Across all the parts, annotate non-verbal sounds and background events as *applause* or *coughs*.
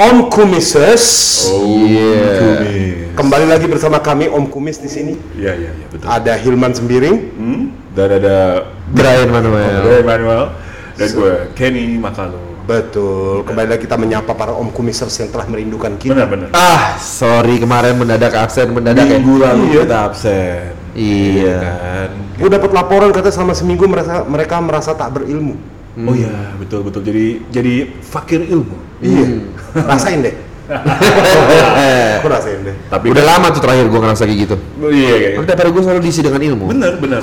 Om Kumises. Iya. Kembali lagi bersama kami Om Kumis di sini. Iya iya iya betul. Ada Hilman Sembiring. Hmm? Dan ada Brian Manuel. Gue Emmanuel dan gue Kenny Makalo. Betul. Kembali lagi kita menyapa para Om Kumisers yang telah merindukan kita. Benar-benar. Ah, sorry kemarin mendadak absen mendadak ya. Minggu lalu Iya. kita absen. Iya. Kan. Gue dapat laporan katanya selama seminggu mereka mereka merasa tak berilmu. Oh iya betul betul. Jadi jadi fakir ilmu. Iya. *laughs* Rasain deh. *laughs* Aku rasain deh. Tapi Udah lama tuh terakhir gua ngerasa kayak gitu. Oh, iya iya. Karena daripada gua selalu diisi dengan ilmu. Bener bener.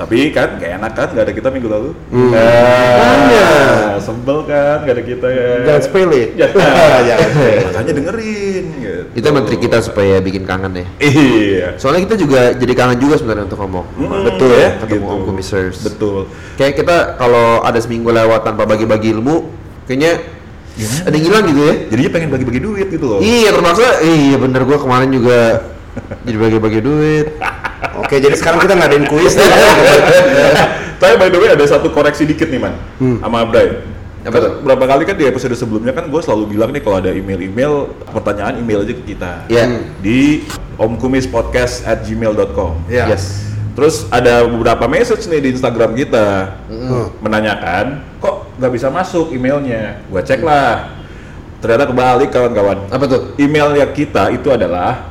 Tapi kan gak enak kan gak ada kita minggu lalu. Hmm. Ah, sebel kan gak ada kita kan. Jangan sepele. *laughs* Jangan. Jangan sepele. Makanya dengerin. Gitu. Itu emang trik kita supaya bikin kangen ya. Iya. Soalnya kita juga jadi kangen juga sebenarnya untuk ngomong. Mm, Betul ya, ketemu Om Kumisers. Betul. Kayak kita kalau ada seminggu lewat tanpa bagi-bagi ilmu, kayaknya ada yang hilang gitu ya. Jadinya pengen bagi-bagi duit gitu loh. Iya, termasuk iya bener gua kemarin juga jadi bagi-bagi duit. Oke, jadi sekarang kita ngadain kuis nih. Tapi by the way ada satu koreksi dikit nih man, sama. Apa Kan tuh? Berapa kali kan di episode sebelumnya kan gue selalu bilang nih kalau ada email-email pertanyaan email aja ke kita Iya. di omkumispodcast at gmail.com. Iya. Yes. Terus ada beberapa message nih di Instagram kita Hmm. menanyakan kok nggak bisa masuk emailnya. Gue cek lah, ternyata kebalik kawan-kawan. Apa tuh? Email yang kita itu adalah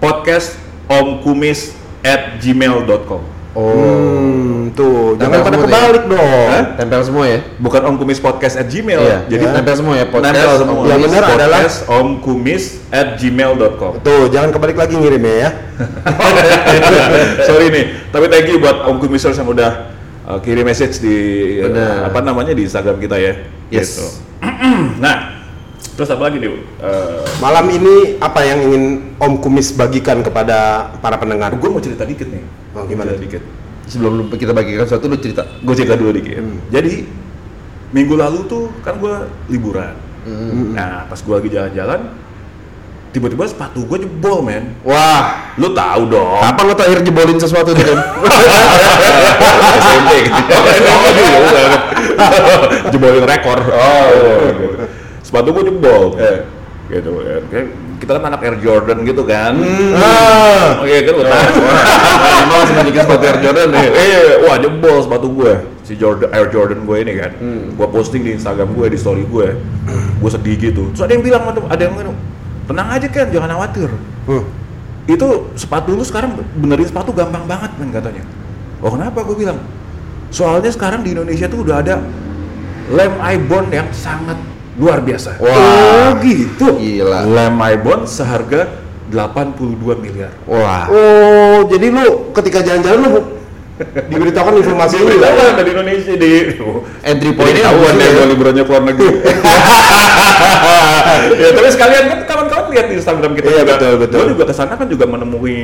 podcast omkumis at gmail.com. Hmm, tuh, jangan Tempel pada tuh ya? kebalik dong. Hah? Tempel semua ya. bukan Om Kumis Podcast at Gmail. Iya. Jadi Ya. Tempel semua ya podcast. nempel semua. Om Yang Kumis. benar adalah- podcast Om Kumis at gmail.com. Tuh, jangan kebalik lagi ngirimnya ya. *laughs* Sorry nih, tapi thank you buat Om Kumisers yang udah uh, kirim message di uh, apa namanya di Instagram kita ya. Yes. Gitu. *clears throat* nah, terus apa lagi nih? Uh, Malam ini apa yang ingin Om Kumis bagikan kepada para pendengar? gue mau cerita dikit nih. Oh, gimana? Cerita dikit. Sebelum lu- kita bagikan sesuatu lu cerita. Gue cerita dulu dikit. Hmm. Jadi minggu lalu tuh kan gue liburan. Hmm. Nah, pas gue lagi jalan-jalan, tiba-tiba sepatu gue jebol, men. Wah, Lu tahu dong. kapan lu terakhir jebolin sesuatu tuh kan? SMP. Jebolin rekor. Oh, gitu. Sepatu gue jebol. Eh, gitu kan. Kita kan anak Air Jordan gitu kan. Ah. Oke, kan udah. Masih banyak sepatu Air Jordan *laughs* ya? Eh, wah jebol sepatu gue. Si Jordan Air Jordan gue ini kan. Gue posting di Instagram gue, di story gue. Gue sedih gitu. Terus ada yang bilang, ada yang bilang, tenang aja kan, jangan khawatir. Hmm. Itu sepatu lu sekarang benerin sepatu gampang banget men katanya. Oh kenapa gue bilang? Soalnya sekarang di Indonesia tuh udah ada lem ibon yang sangat luar biasa. Wah. Oh gitu. Gila. Lem ibon seharga 82 miliar. Wah. Oh, jadi lu ketika jalan-jalan lu *laughs* diberitakan informasi ini ya? dari Indonesia di Entry Jadi point-nya ketahuan bagus deh ya. gue liburannya keluar negeri. *laughs* *laughs* ya tapi sekalian kan kawan-kawan lihat di Instagram kita Iya, juga. betul, betul. Gue juga ke sana kan juga menemui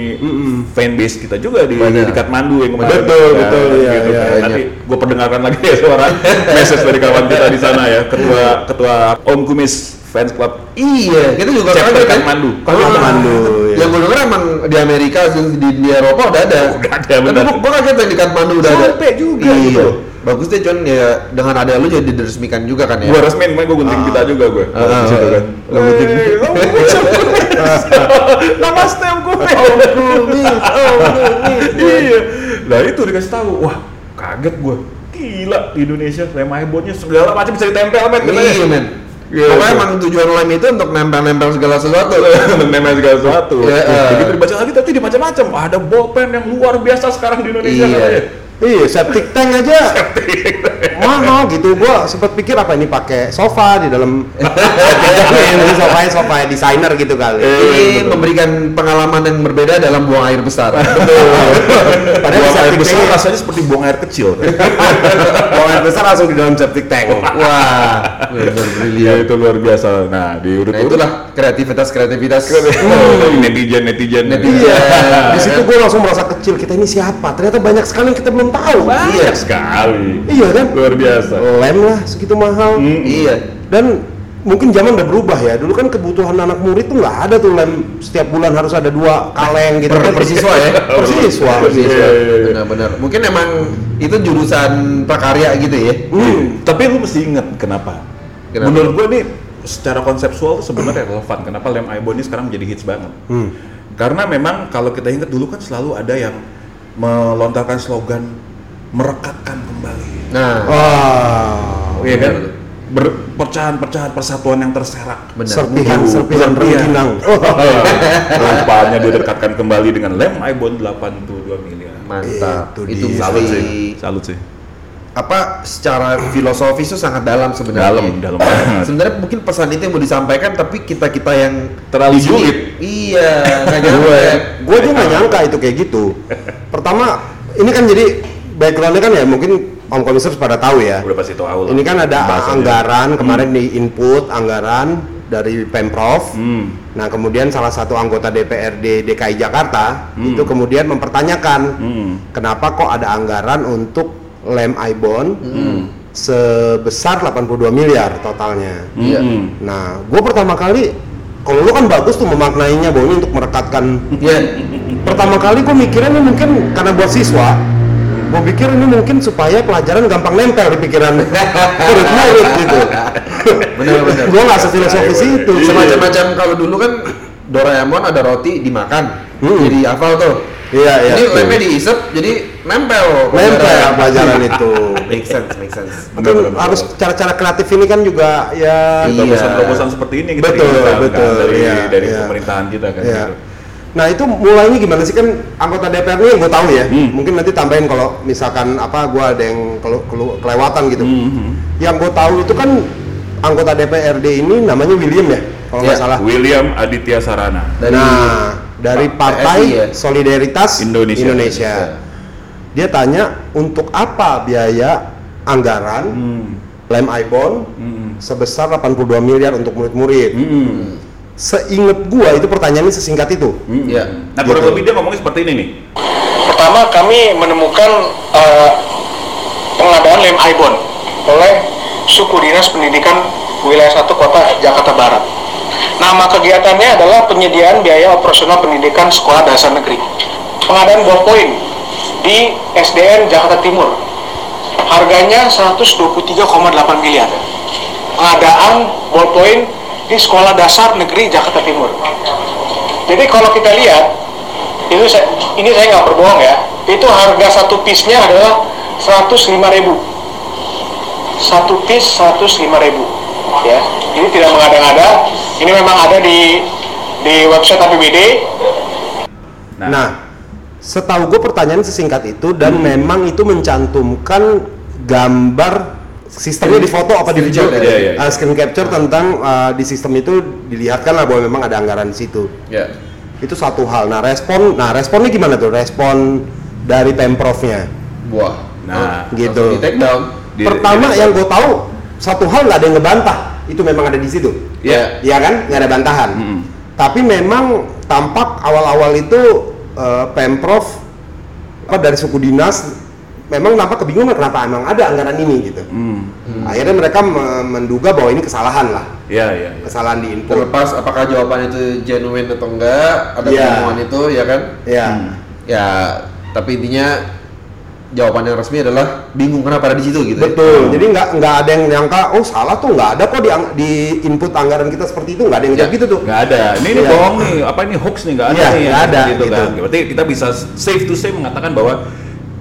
fanbase kita juga di, Benar. di Kathmandu yang kemarin. Betul, Kan, betul, iya, gitu iya, kan. banyak. Nanti gue perdengarkan lagi ya *laughs* suara message dari kawan kita di sana ya, ketua ketua Om Kumis Fans Club. Iya, kita juga Chapter kan. Kathmandu. Oh, Kathmandu, iya. Yang gue denger emang di Amerika, di, di Eropa udah ada. Udah ada, Tapi benar. gue kaget yang di Kathmandu udah ada. Sampai juga Iya. gitu. Bagus deh John ya dengan ada lu jadi diresmikan juga kan ya. Gue resmin, main gue gunting kita juga gue. Ah, di situ kan. Lo *laughs* gunting. Kumis. Namaste Om Kumis. Iya. Nah itu dikasih tahu, wah kaget gue. Gila di Indonesia lem ibonnya segala macam bisa ditempel men. Iya men. Iya, Pokoknya iya. emang tujuan lem itu untuk nempel-nempel segala sesuatu. *laughs* Nempel segala sesuatu. Iya, eh. Begitu dibaca lagi tapi di macam-macam. Ada bolpen yang luar biasa sekarang di Indonesia Iya. katanya. Iya, septic tank aja. Mahal gitu. Gua sempat pikir apa ini pakai sofa di dalam *laughs* ini sofanya sofa desainer gitu kali. Ini memberikan pengalaman yang berbeda dalam buang air besar. Padahal *laughs* Buang air septic besar tank rasanya seperti buang air kecil. *laughs* buang air besar langsung di dalam septic tank. Wah, benar brilian. Iya itu luar biasa. Nah di urut Nah itulah kreativitas kreativitas. netizen netizen. Netizen. Iya. *laughs* Di situ gue langsung merasa kecil. Kita ini siapa? Ternyata banyak sekali yang kita belum tahu. Banyak sekali. Iya kan? Luar biasa. Lem lah segitu mahal. Iya. Dan mungkin zaman udah berubah ya. Dulu kan kebutuhan anak murid tuh nggak ada tuh lem setiap bulan harus ada dua kaleng gitu Per, kan. persiswa ya. Persiswa. *laughs* Persiswa. Iya, iya, iya. Benar-benar. Mungkin emang itu jurusan prakarya gitu ya. Hmm, tapi lu mesti inget kenapa? Kenapa? Menurut gue nih secara konseptual tuh sebenarnya *clears throat* relevan. Kenapa lem ibon ini sekarang menjadi hits banget? Hmm. Karena memang kalau kita ingat dulu kan selalu ada yang melontarkan slogan merekatkan kembali. Nah, Wah, Iya kan? Ber- perpecahan-perpecahan persatuan yang terserak. benar. serpihan Waduh, serpihan serpihan. rengginang. *laughs* Rupanya didekatkan kembali dengan lem ibon 82 miliar. Mantap. Itu Itu. Salut sih. Salut sih. Apa secara filosofis itu sangat dalam sebenarnya. Dalam, dalam *clears throat* sebenarnya mungkin pesan itu yang mau disampaikan tapi kita kita yang Terlalu julid. Iya, nggak nyampe. gue aja nggak nyangka itu kayak gitu. Pertama, ini kan jadi backgroundnya kan ya mungkin Om Komisaris pada tahu ya. Udah pasti tahu lah. Ini kan ada Bahasanya. anggaran kemarin di input anggaran dari pemprov. Hmm. Nah kemudian salah satu anggota DPRD DKI Jakarta itu kemudian mempertanyakan Hmm. kenapa kok ada anggaran untuk lem ibon sebesar 82 miliar totalnya. Iya. Hmm. Nah, gue pertama kali kalau lu kan bagus tuh memaknainya bahwa ini untuk merekatkan Iya. pertama kali gue mikirnya ini mungkin karena buat siswa gue pikir ini mungkin supaya pelajaran gampang nempel di pikiran *laughs* murid-murid gitu Benar-benar. gue nggak sefilosofis Iya, itu Semacam-macam kalau dulu kan Doraemon ada roti dimakan, Hmm. jadi hafal tuh. iya iya Ini lemnya diisep, jadi nempel. nempel pelajaran itu Make sense, make sense. mungkin Benar-benar. harus cara-cara kreatif ini kan juga ya Iya. Terobosan-terobosan seperti ini kita Betul, kan, betul, dari iya, dari iya. pemerintahan kita kan. Iya. gitu. Nah itu mulainya gimana sih kan anggota DPR ini yang gue tahu ya, Hmm. mungkin nanti tambahin kalau misalkan apa gue ada yang kelu- kelu- kelewatan gitu. Hmm. Yang gue tahu itu kan anggota DPRD ini namanya William ya, kalau nggak Ya. salah. William Aditya Sarana. Dari nah dari PSI Partai ya? Solidaritas Indonesia. Indonesia. Dia tanya untuk apa biaya anggaran Hmm. lem ibon Hmm. sebesar 82 miliar untuk murid-murid. Hmm. Seinget gua itu pertanyaannya sesingkat itu. Hmm. Iya. Nah, kurang lebih dia ngomongnya seperti ini nih. Pertama kami menemukan eh, pengadaan lem ibon oleh suku dinas pendidikan wilayah 1 kota Jakarta Barat. Nama kegiatannya adalah penyediaan biaya operasional pendidikan sekolah dasar negeri. Pengadaan ballpoint di SDN Jakarta Timur. Harganya 123,8 miliar. Pengadaan ballpoint di sekolah dasar negeri Jakarta Timur. Jadi kalau kita lihat itu saya, ini saya nggak berbohong ya itu harga satu piece-nya adalah 105.000 satu piece 105.000 ya ini tidak mengada-ngada ini memang ada di di website APBD Nah, Nah, setahu gue pertanyaan sesingkat itu dan Hmm. memang itu mencantumkan gambar sistemnya di foto apa di video capture, iya, iya. uh, screen capture tentang uh, di sistem itu dilihatkan lah bahwa memang ada anggaran di situ. Ya. Itu satu hal. Nah, respon nah responnya gimana tuh? Respon dari Pemprovnya. Wah. Nah, gitu. Di take down. Di- Pertama di- yang gue tahu satu hal nggak ada yang ngebantah. Itu memang ada di situ. Iya. Iya kan? Nggak ada bantahan. Mm-mm. Tapi memang tampak awal-awal itu eh, pemprov apa dari suku dinas memang nampak kebingungan kenapa emang ada anggaran ini gitu. Hmm. Akhirnya mereka me- menduga bahwa ini kesalahan lah, Iya, iya. iya. kesalahan di input. Terlepas apakah jawaban itu genuine atau enggak, ada Iya. penemuan itu ya kan? Ya. Hmm. Ya, tapi intinya jawaban yang resmi adalah bingung kenapa ada di situ gitu. ya. Betul. Jadi nggak nggak ada yang nyangka, oh salah tuh nggak ada kok di, di input anggaran kita seperti itu nggak ada yang Ya. gitu tuh. Nggak ada. Ini, ini Iya. bohong nih. Apa ini hoax nih? Nggak ada Iya, nih. nggak ada, Gitu gitu. kan. Berarti kita bisa safe to say mengatakan bahwa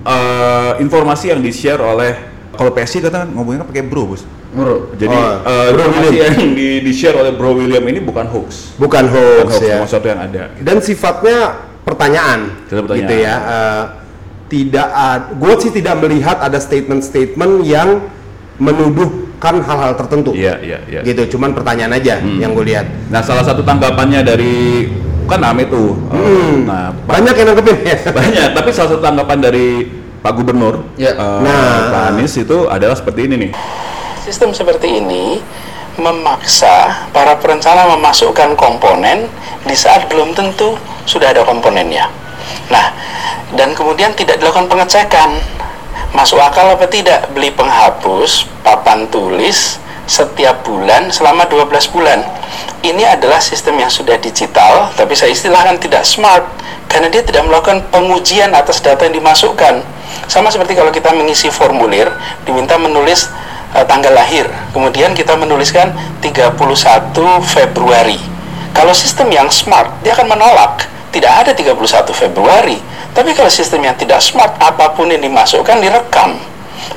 eh, informasi yang di-share oleh kalau PSI kata ngomongnya pakai bro, Bos. Bro. Jadi Oh, eh, Bro William. yang di, di-share oleh Bro William ini bukan hoax. Bukan Bukan hoax, hoax, ya. sesuatu yang ada. Dan sifatnya pertanyaan, Sifatnya pertanyaan. gitu ya. Eh, tidak ada, gue sih tidak melihat ada statement-statement yang menuduhkan hal-hal tertentu. Iya, iya, iya. Gitu, cuman pertanyaan aja Hmm. yang gue lihat. Nah, salah satu tanggapannya dari kan Ame tuh. Hmm. Nah, Pak- Banyak yang nanggepin ya. *laughs* banyak, tapi salah satu tanggapan dari Pak Gubernur, Ya. eh, Nah. Pak Anies itu adalah seperti ini nih. sistem seperti ini memaksa para perencana memasukkan komponen di saat belum tentu sudah ada komponennya. Nah, dan kemudian tidak dilakukan pengecekan. Masuk akal apa tidak beli penghapus papan tulis setiap bulan selama 12 bulan. Ini adalah sistem yang sudah digital, tapi saya istilahkan tidak smart karena dia tidak melakukan pengujian atas data yang dimasukkan. Sama seperti kalau kita mengisi formulir, diminta menulis eh, tanggal lahir. Kemudian kita menuliskan 31 Februari. Kalau sistem yang smart, dia akan menolak. Tidak ada 31 Februari. Tapi kalau sistem yang tidak smart, apa pun yang dimasukkan direkam.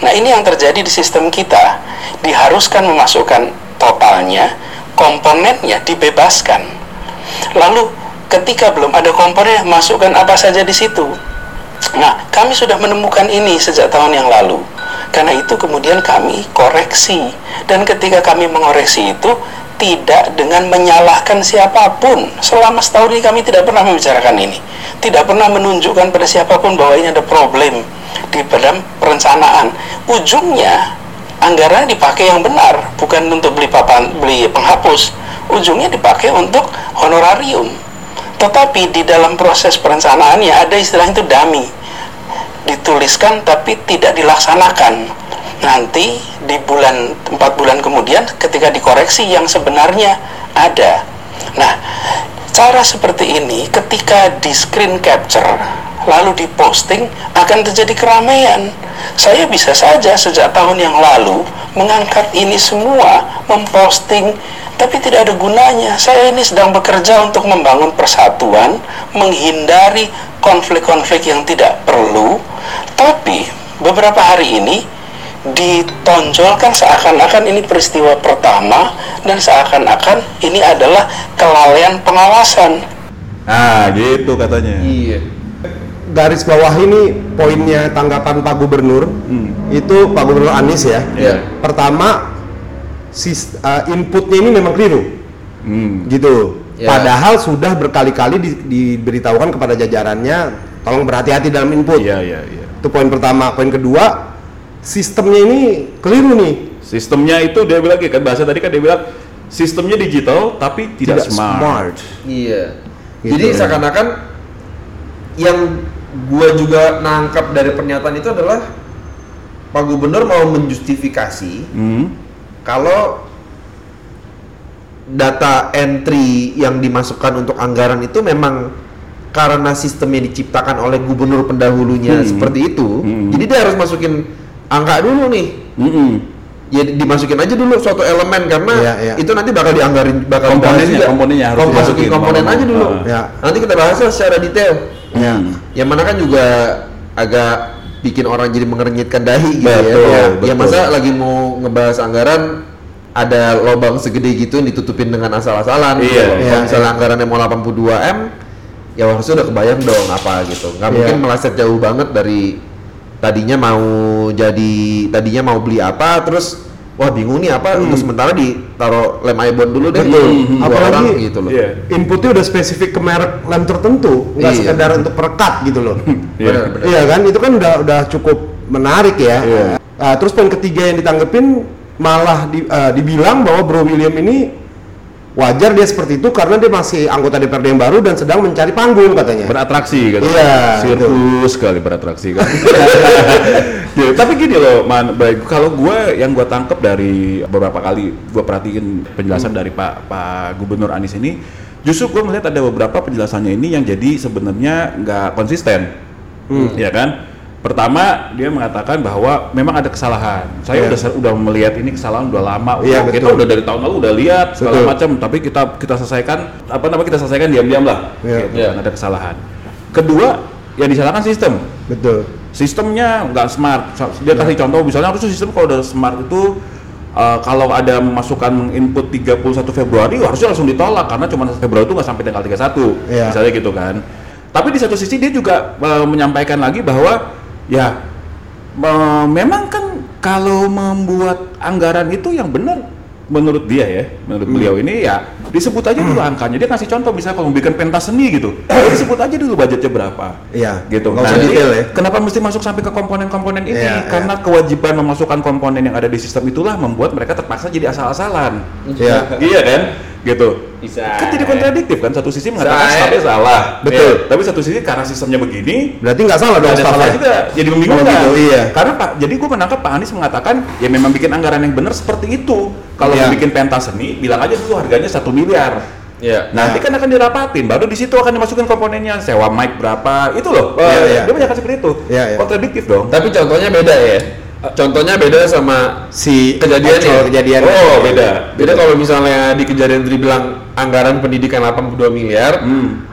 Nah, ini yang terjadi di sistem kita. Diharuskan memasukkan totalnya, komponennya dibebaskan. Lalu ketika belum ada komponen, masukkan apa saja di situ. Nah, kami sudah menemukan ini sejak tahun yang lalu. Karena itu kemudian kami koreksi. Dan ketika kami mengoreksi itu, tidak dengan menyalahkan siapa pun. Selama setahun ini kami tidak pernah membicarakan ini. Tidak pernah menunjukkan pada siapa pun bahwa ini ada problem di dalam perencanaan. Ujungnya, anggaran dipakai yang benar, bukan untuk beli papan, beli penghapus. Ujungnya dipakai untuk honorarium. Tetapi di dalam proses perencanaannya ada istilah itu dummy. Dituliskan tapi tidak dilaksanakan. Nanti di bulan empat bulan kemudian ketika dikoreksi yang sebenarnya ada. Nah, cara seperti ini ketika di screen capture lalu diposting akan terjadi keramaian. Saya bisa saja sejak tahun yang lalu mengangkat ini semua, memposting, tapi tidak ada gunanya. Saya ini sedang bekerja untuk membangun persatuan, menghindari konflik-konflik yang tidak perlu, tapi beberapa hari ini ditonjolkan seakan-akan ini peristiwa pertama dan seakan-akan ini adalah kelalaian pengawasan. Nah, gitu katanya. Iya. garis bawah ini poinnya tanggapan Pak Gubernur itu Pak Gubernur Anies ya. Iya. Pertama sis, uh, inputnya ini memang keliru Hmm. gitu. Ya. Padahal sudah berkali-kali di- diberitahukan kepada jajarannya tolong berhati-hati dalam input. Iya, iya, iya. Itu poin pertama. Poin kedua sistemnya ini keliru nih. Sistemnya itu dia bilang kan bahasa tadi kan dia bilang sistemnya digital tapi tidak, smart. Iya. Gitu. Jadi seakan-akan yang gua juga nangkap dari pernyataan itu adalah Pak Gubernur mau menjustifikasi Hmm. kalau data entry yang dimasukkan untuk anggaran itu memang karena sistemnya diciptakan oleh gubernur pendahulunya Hmm. seperti itu. Hmm. Jadi dia harus masukin angka dulu nih. Mm-mm. Ya dimasukin aja dulu suatu elemen karena Iya, iya. itu nanti bakal dianggarin bakal Komponennya, juga. komponennya harus Kom- masukin dimasukin. komponen aja dulu. mau- Ya. Nanti kita bahasnya secara detail. Ya. Yang mana kan juga agak bikin orang jadi mengernyitkan dahi gitu Betul, ya. Ya, betul. ya masa lagi mau ngebahas anggaran ada lubang segede gitu ditutupin dengan asal-asalan. Iya. gitu. Kalau Iya, misalnya anggarannya mau 82 m, ya harusnya udah kebayang dong apa gitu. Nggak Iya. mungkin meleset jauh banget dari tadinya mau jadi tadinya mau beli apa terus wah bingung nih apa untuk sementara ditaruh lem ibon dulu deh Betul. dua Apalagi orang gitu loh. Iya. Inputnya udah spesifik ke merek lem tertentu, nggak Iya. sekedar untuk perekat gitu loh. *laughs* Iya. Iya kan, itu kan udah udah cukup menarik ya. Iya. Ah, terus poin ketiga yang ditanggepin malah di- ah, dibilang bahwa Bro William ini wajar dia seperti itu karena dia masih anggota DPRD yang baru dan sedang mencari panggung katanya. beratraksi gitu. Iya, Sirkus sekali beratraksi kan. *laughs* Ya, tapi gini loh, man, baik kalau gue yang gue tangkap dari beberapa kali gue perhatiin penjelasan dari Pak Pak Gubernur Anies ini, justru gue melihat ada beberapa penjelasannya ini yang jadi sebenarnya nggak konsisten, ya kan? Pertama dia mengatakan bahwa memang ada kesalahan. Saya Iya. udah udah melihat ini kesalahan udah lama. Iya, udah- kita udah dari tahun lalu udah lihat segala Betul. macam, tapi kita kita selesaikan apa namanya kita selesaikan diam-diam lah. Iya. Gitu, kan, ada kesalahan. Kedua, yang disalahkan sistem. Betul. Sistemnya nggak smart. Dia kasih contoh misalnya harusnya sistem kalau udah smart itu uh, kalau ada memasukkan input 31 Februari harusnya langsung ditolak karena cuma Februari itu nggak sampai tanggal 31. Iya. Misalnya gitu kan. Tapi di satu sisi dia juga uh, menyampaikan lagi bahwa ya me- memang kan kalau membuat anggaran itu yang benar menurut dia ya, menurut beliau ini ya disebut aja dulu angkanya. Dia kasih contoh misalnya kalau membuat pentas seni gitu, *clears throat* ya disebut aja dulu budgetnya berapa. Iya. Gitu. Nggak usah detail ya. Kenapa mesti masuk sampai ke komponen-komponen ini? Iya, Karena kewajiban memasukkan komponen yang ada di sistem itulah membuat mereka terpaksa jadi asal-asalan. Iya. iya kan? Gitu. Bisa. Kan jadi kontradiktif kan satu sisi mengatakan staffnya salah. Betul. Iya. Tapi satu sisi karena sistemnya begini Berarti nggak salah dong staffnya. juga jadi membingungkan. Gitu, iya. Karena Pak, jadi gue menangkap Pak Anies mengatakan ya memang bikin anggaran yang benar seperti itu. Kalau mau bikin pentas seni, bilang aja dulu harganya satu miliar. Iya. Nanti kan akan dirapatin, baru di situ akan dimasukin komponennya, sewa mic berapa, itu loh. Iya, Eh, iya. Dia banyak seperti itu. Iya, iya. Kontradiktif dong. Tapi contohnya beda ya. Contohnya beda sama si kejadian actual kejadian Oh, beda. Beda kalau misalnya di kejadian itu dibilang anggaran pendidikan 82 miliar, Hmm.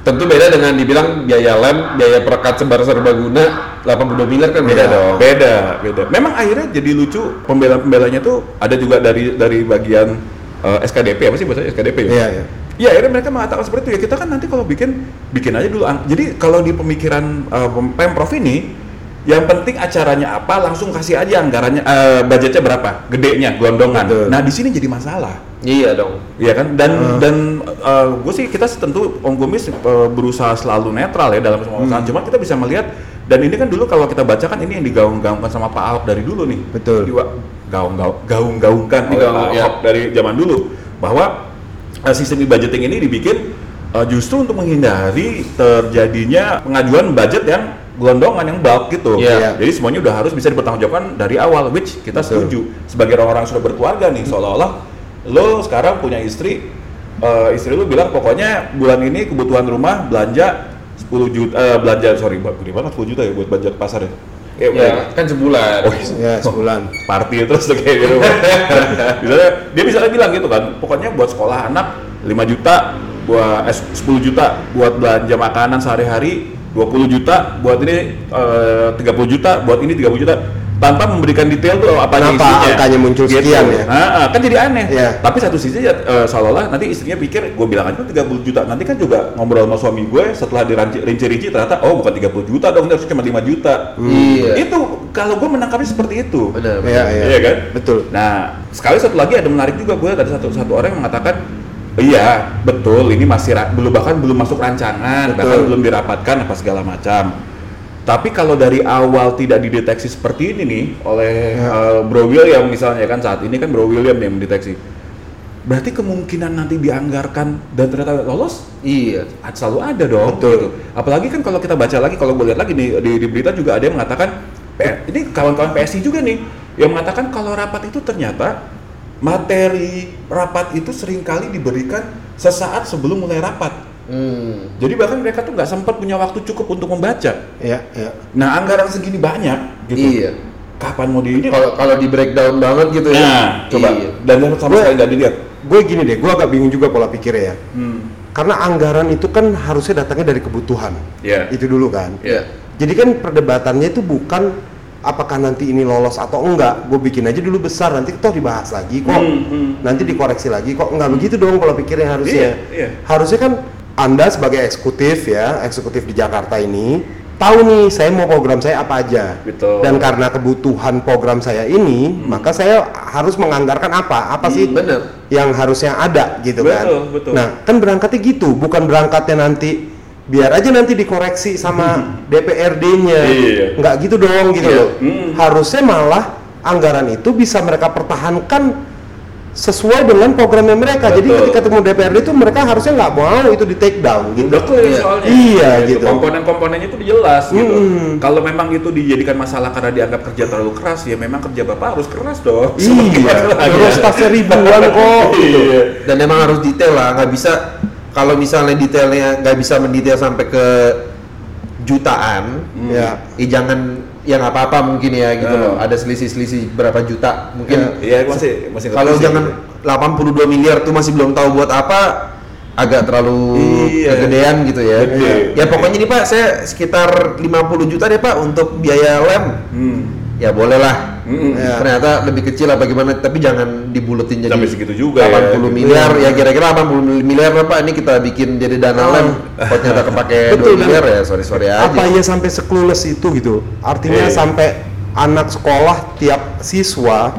tentu beda dengan dibilang biaya lem, biaya perekat sebar serbaguna 82 miliar kan beda Iya. dong. Beda, beda. Memang akhirnya jadi lucu pembela-pembelanya tuh ada juga dari dari bagian eh, SKDP apa sih bahasa SKDP ya? Iya, iya. Iya, akhirnya mereka mengatakan seperti itu ya. Kita kan nanti kalau bikin bikin aja dulu. Jadi kalau di pemikiran pem- pemprov ini yang penting acaranya apa langsung kasih aja anggarannya eh, budgetnya berapa, gedenya, gelondongan. Betul. Nah, di sini jadi masalah. Iya dong. Iya kan dan dan gue sih kita tentu Om Gumis uh, berusaha selalu netral ya dalam semua masalah. Cuma kita bisa melihat dan ini kan dulu kalau kita baca kan ini yang digaung-gaungkan sama Pak Ahok dari dulu nih. Betul. Gaung-gaung gaung-gaungkan oleh Digaung, Pak ya. Ahok dari zaman dulu bahwa uh, sistem e-budgeting ini dibikin uh, justru untuk menghindari terjadinya pengajuan budget yang gelondongan yang bulk gitu. Iya. Jadi semuanya udah harus bisa dipertanggungjawabkan dari awal, which kita Betul. setuju. Sebagai orang-orang yang sudah berkeluarga nih, seolah-olah lo sekarang punya istri, eh, istri lo bilang pokoknya bulan ini kebutuhan rumah belanja 10 juta, eh, belanja sorry, banget 10 juta ya buat budget pasar ya. Eh, Ya, kan sebulan. Oh, Ya, sebulan. party terus tuh kayak gitu. *laughs* Misalnya, dia bisa bilang gitu kan, pokoknya buat sekolah anak 5 juta, buat eh, 10 juta buat belanja makanan sehari-hari, 20 juta buat ini eh, 30 juta, buat ini 30 juta tanpa memberikan detail tuh apa Kenapa isinya. angkanya muncul sekian ya? Ah, kan jadi aneh. Iya. Tapi satu sisi ya eh, seolah-olah nanti istrinya pikir gue bilang aja 30 juta. Nanti kan juga ngobrol sama suami gue setelah dirinci-rinci ternyata oh bukan 30 juta dong, harusnya cuma 5 juta. Iya. Itu kalau gue menangkapnya seperti itu. Benar. Iya, iya. Iya kan? Betul. Nah, sekali satu lagi ada menarik juga gue ada satu satu orang yang mengatakan iya betul ini masih belum bahkan belum masuk rancangan Betul. bahkan belum dirapatkan apa segala macam. Tapi kalau dari awal tidak dideteksi seperti ini nih oleh Ya. eh, Bro William misalnya kan saat ini kan Bro William yang mendeteksi. Berarti kemungkinan nanti dianggarkan dan ternyata lolos Iya. selalu ada dong. Betul. gitu. Apalagi kan kalau kita baca lagi, kalau gue lihat lagi nih di, di berita juga ada yang mengatakan, ini kawan-kawan PSI juga nih, yang mengatakan kalau rapat itu ternyata materi rapat itu sering kali diberikan sesaat sebelum mulai rapat. Hmm. Jadi bahkan mereka tuh nggak sempat punya waktu cukup untuk membaca. Iya, iya. Nah anggaran segini banyak, gitu. Iya. Kapan mau di ini? Kalau kalau di breakdown banget gitu ya. Nah, coba. Iya. Dan yang sama sekali nggak dilihat. Gue gini deh, gue agak bingung juga pola pikirnya ya. Hmm. Karena anggaran itu kan harusnya datangnya dari kebutuhan. Iya. Itu dulu kan. Iya. Jadi kan perdebatannya itu bukan apakah nanti ini lolos atau enggak. Gue bikin aja dulu besar, nanti toh dibahas lagi kok. Hmm, hmm. Nanti dikoreksi lagi kok. Enggak begitu dong pola pikirnya harusnya. Iya, iya. Harusnya kan Anda sebagai eksekutif ya, eksekutif di Jakarta ini tahu nih saya mau program saya apa aja. Betul. Dan karena kebutuhan program saya ini, maka saya harus menganggarkan apa? Apa sih Hmm, bener. yang harusnya ada gitu kan. Betul, betul. Nah, kan berangkatnya gitu, bukan berangkatnya nanti biar aja nanti dikoreksi sama *laughs* DPRD-nya. Iya. Nggak gitu dong gitu Iya. loh. Hmm. Harusnya malah anggaran itu bisa mereka pertahankan sesuai dengan programnya mereka. Jadi Betul. ketika ketemu DPRD itu mereka harusnya nggak mau itu di take down gitu. Clear Iya. soalnya. Iya, gitu. Komponen-komponennya itu jelas gitu. Mm-mm. Kalau memang itu dijadikan masalah karena dianggap kerja terlalu keras, ya memang kerja bapak harus keras dong. Iya, *laughs* terus tasnya ribuan kok. gitu. Iya. Dan emang harus detail lah, nggak bisa kalau misalnya detailnya nggak bisa mendetail sampai ke jutaan, Ya. eh, jangan yang apa-apa mungkin ya gitu Hmm. loh. Ada selisih-selisih berapa juta mungkin. Iya masih masih ngerti Kalau jangan 82 miliar tuh masih belum tahu buat apa, agak terlalu Iya. kegedean gitu ya. Gede. Ya pokoknya nih Pak, saya sekitar 50 juta deh Pak untuk biaya lem. Hmm. Ya boleh lah. Ya. Ternyata lebih kecil apa gimana, tapi jangan dibulutin jadi Sampai segitu juga 80 ya, gitu. miliar, ya kira-kira 80 miliar lah Pak, ini kita bikin jadi dana Oh. lem. Kok ternyata kepake 2 Betul, miliar ya, sorry-sorry aja. Apa ya sampai sekelulus itu gitu? Artinya Iya. sampai anak sekolah tiap siswa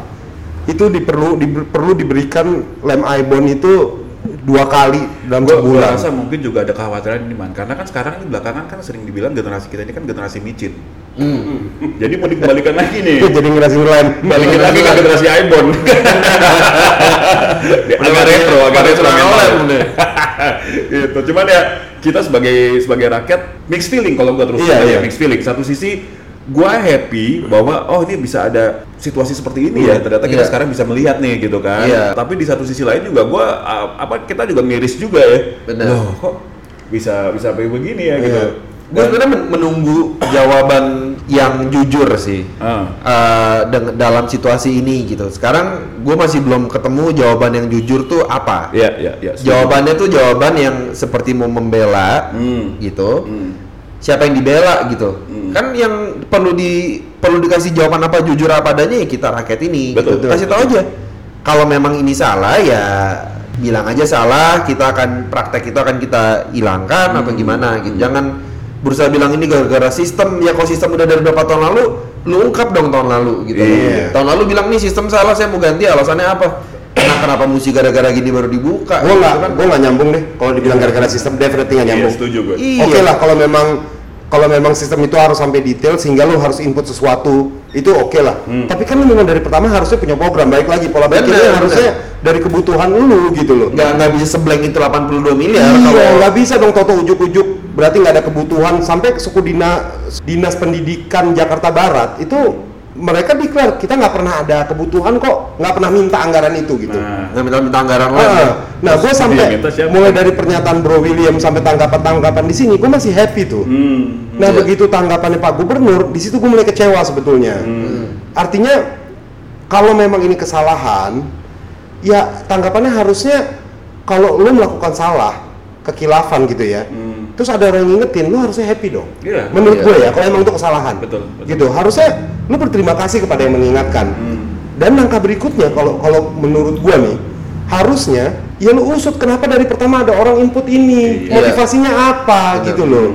itu diperlu di- perlu diberikan lem ibon itu dua kali dalam Gua, gua sebulan. rasa mungkin juga ada kekhawatiran ini man karena kan sekarang ini belakangan kan sering dibilang generasi kita ini kan generasi micin. Hmm. Jadi mau dikembalikan lagi nih. *laughs* Jadi ngerasin lem. Balikin lagi ke generasi iPhone. *laughs* agak retro, agak *laughs* retro gitu. Cuman ya kita sebagai sebagai rakyat mixed feeling kalau gua terus Iya, ya, iya. mixed feeling. Satu sisi gua happy bahwa oh ini bisa ada situasi seperti ini ya. Ternyata kita Iya. sekarang bisa melihat nih gitu kan. Iya. Tapi di satu sisi lain juga gua apa kita juga miris juga ya. Benar. Loh, kok bisa bisa kayak begini ya gitu. Gue sebenarnya men- menunggu jawaban yang jujur sih. Eh, deng- dalam situasi ini gitu. Sekarang gue masih belum ketemu jawaban yang jujur tuh apa. Iya, iya, iya. setuju. Jawabannya tuh jawaban yang seperti mau membela Hmm. gitu. Hmm. Siapa yang dibela gitu? Hmm. Kan yang perlu di perlu dikasih jawaban apa jujur apa adanya ya kita rakyat ini. Betul, gitu. betul, Kasih tahu betul. aja. Kalau memang ini salah ya bilang aja salah. Kita akan praktek itu akan kita hilangkan atau Hmm. gimana gitu. Jangan berusaha bilang ini gara-gara sistem. Ya kalau sistem udah dari berapa tahun lalu, lu ungkap dong tahun lalu gitu. Iya. Tahun lalu bilang nih sistem salah, saya mau ganti. Alasannya apa? Nah, kenapa mesti gara-gara gini baru dibuka? gue nggak Gitu kan. gue nggak nyambung deh kalau dibilang gara-gara sistem definitely nggak Iya, nyambung setuju gue. Iya. Oke lah kalau memang kalau memang sistem itu harus sampai detail sehingga lu harus input sesuatu itu oke lah. Hmm. Tapi kan lu memang dari pertama harusnya punya program baik lagi pola Bener, pikirnya bener. harusnya dari kebutuhan lu gitu loh. nggak nggak bisa sebleng itu 82 miliar Iya, kalau nggak bisa dong toto ujuk-ujuk berarti nggak ada kebutuhan sampai suku dinas dinas pendidikan Jakarta Barat itu mereka declare kita nggak pernah ada kebutuhan kok nggak pernah minta anggaran itu gitu. Nah, nggak minta minta anggaran Ah, lagi. nah, gue Terus sampai mulai dari pernyataan Bro William sampai tanggapan-tanggapan di sini, gue masih happy tuh. hmm. Nah Iya. begitu tanggapannya Pak Gubernur, di situ gue mulai kecewa sebetulnya. Artinya kalau memang ini kesalahan, ya tanggapannya harusnya kalau lo melakukan salah, kekilafan gitu ya, terus ada orang yang ngingetin, lo harusnya happy dong. Iya. Menurut Iya. gue ya, kalau emang itu kesalahan, Betul, betul. gitu. Harusnya lo berterima kasih kepada yang mengingatkan. Dan langkah berikutnya, kalau kalau menurut gue nih, harusnya ya lo usut kenapa dari pertama ada orang input ini, Iya. motivasinya apa Benar. gitu loh.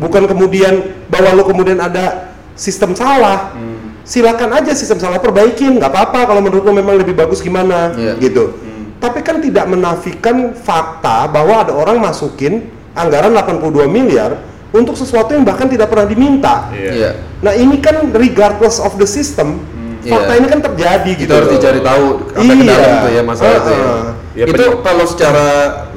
Bukan kemudian bahwa lo kemudian ada sistem salah. Silakan aja sistem salah perbaikin, nggak apa-apa kalau menurut lo memang lebih bagus gimana Iya. gitu. Tapi kan tidak menafikan fakta bahwa ada orang masukin anggaran 82 miliar untuk sesuatu yang bahkan tidak pernah diminta. Iya. Iya. Nah, ini kan regardless of the system, fakta Iya. ini kan terjadi Itu gitu. harus dicari tahu ke Iya. dalam itu ya masalah itu ya. Ya, itu kalau secara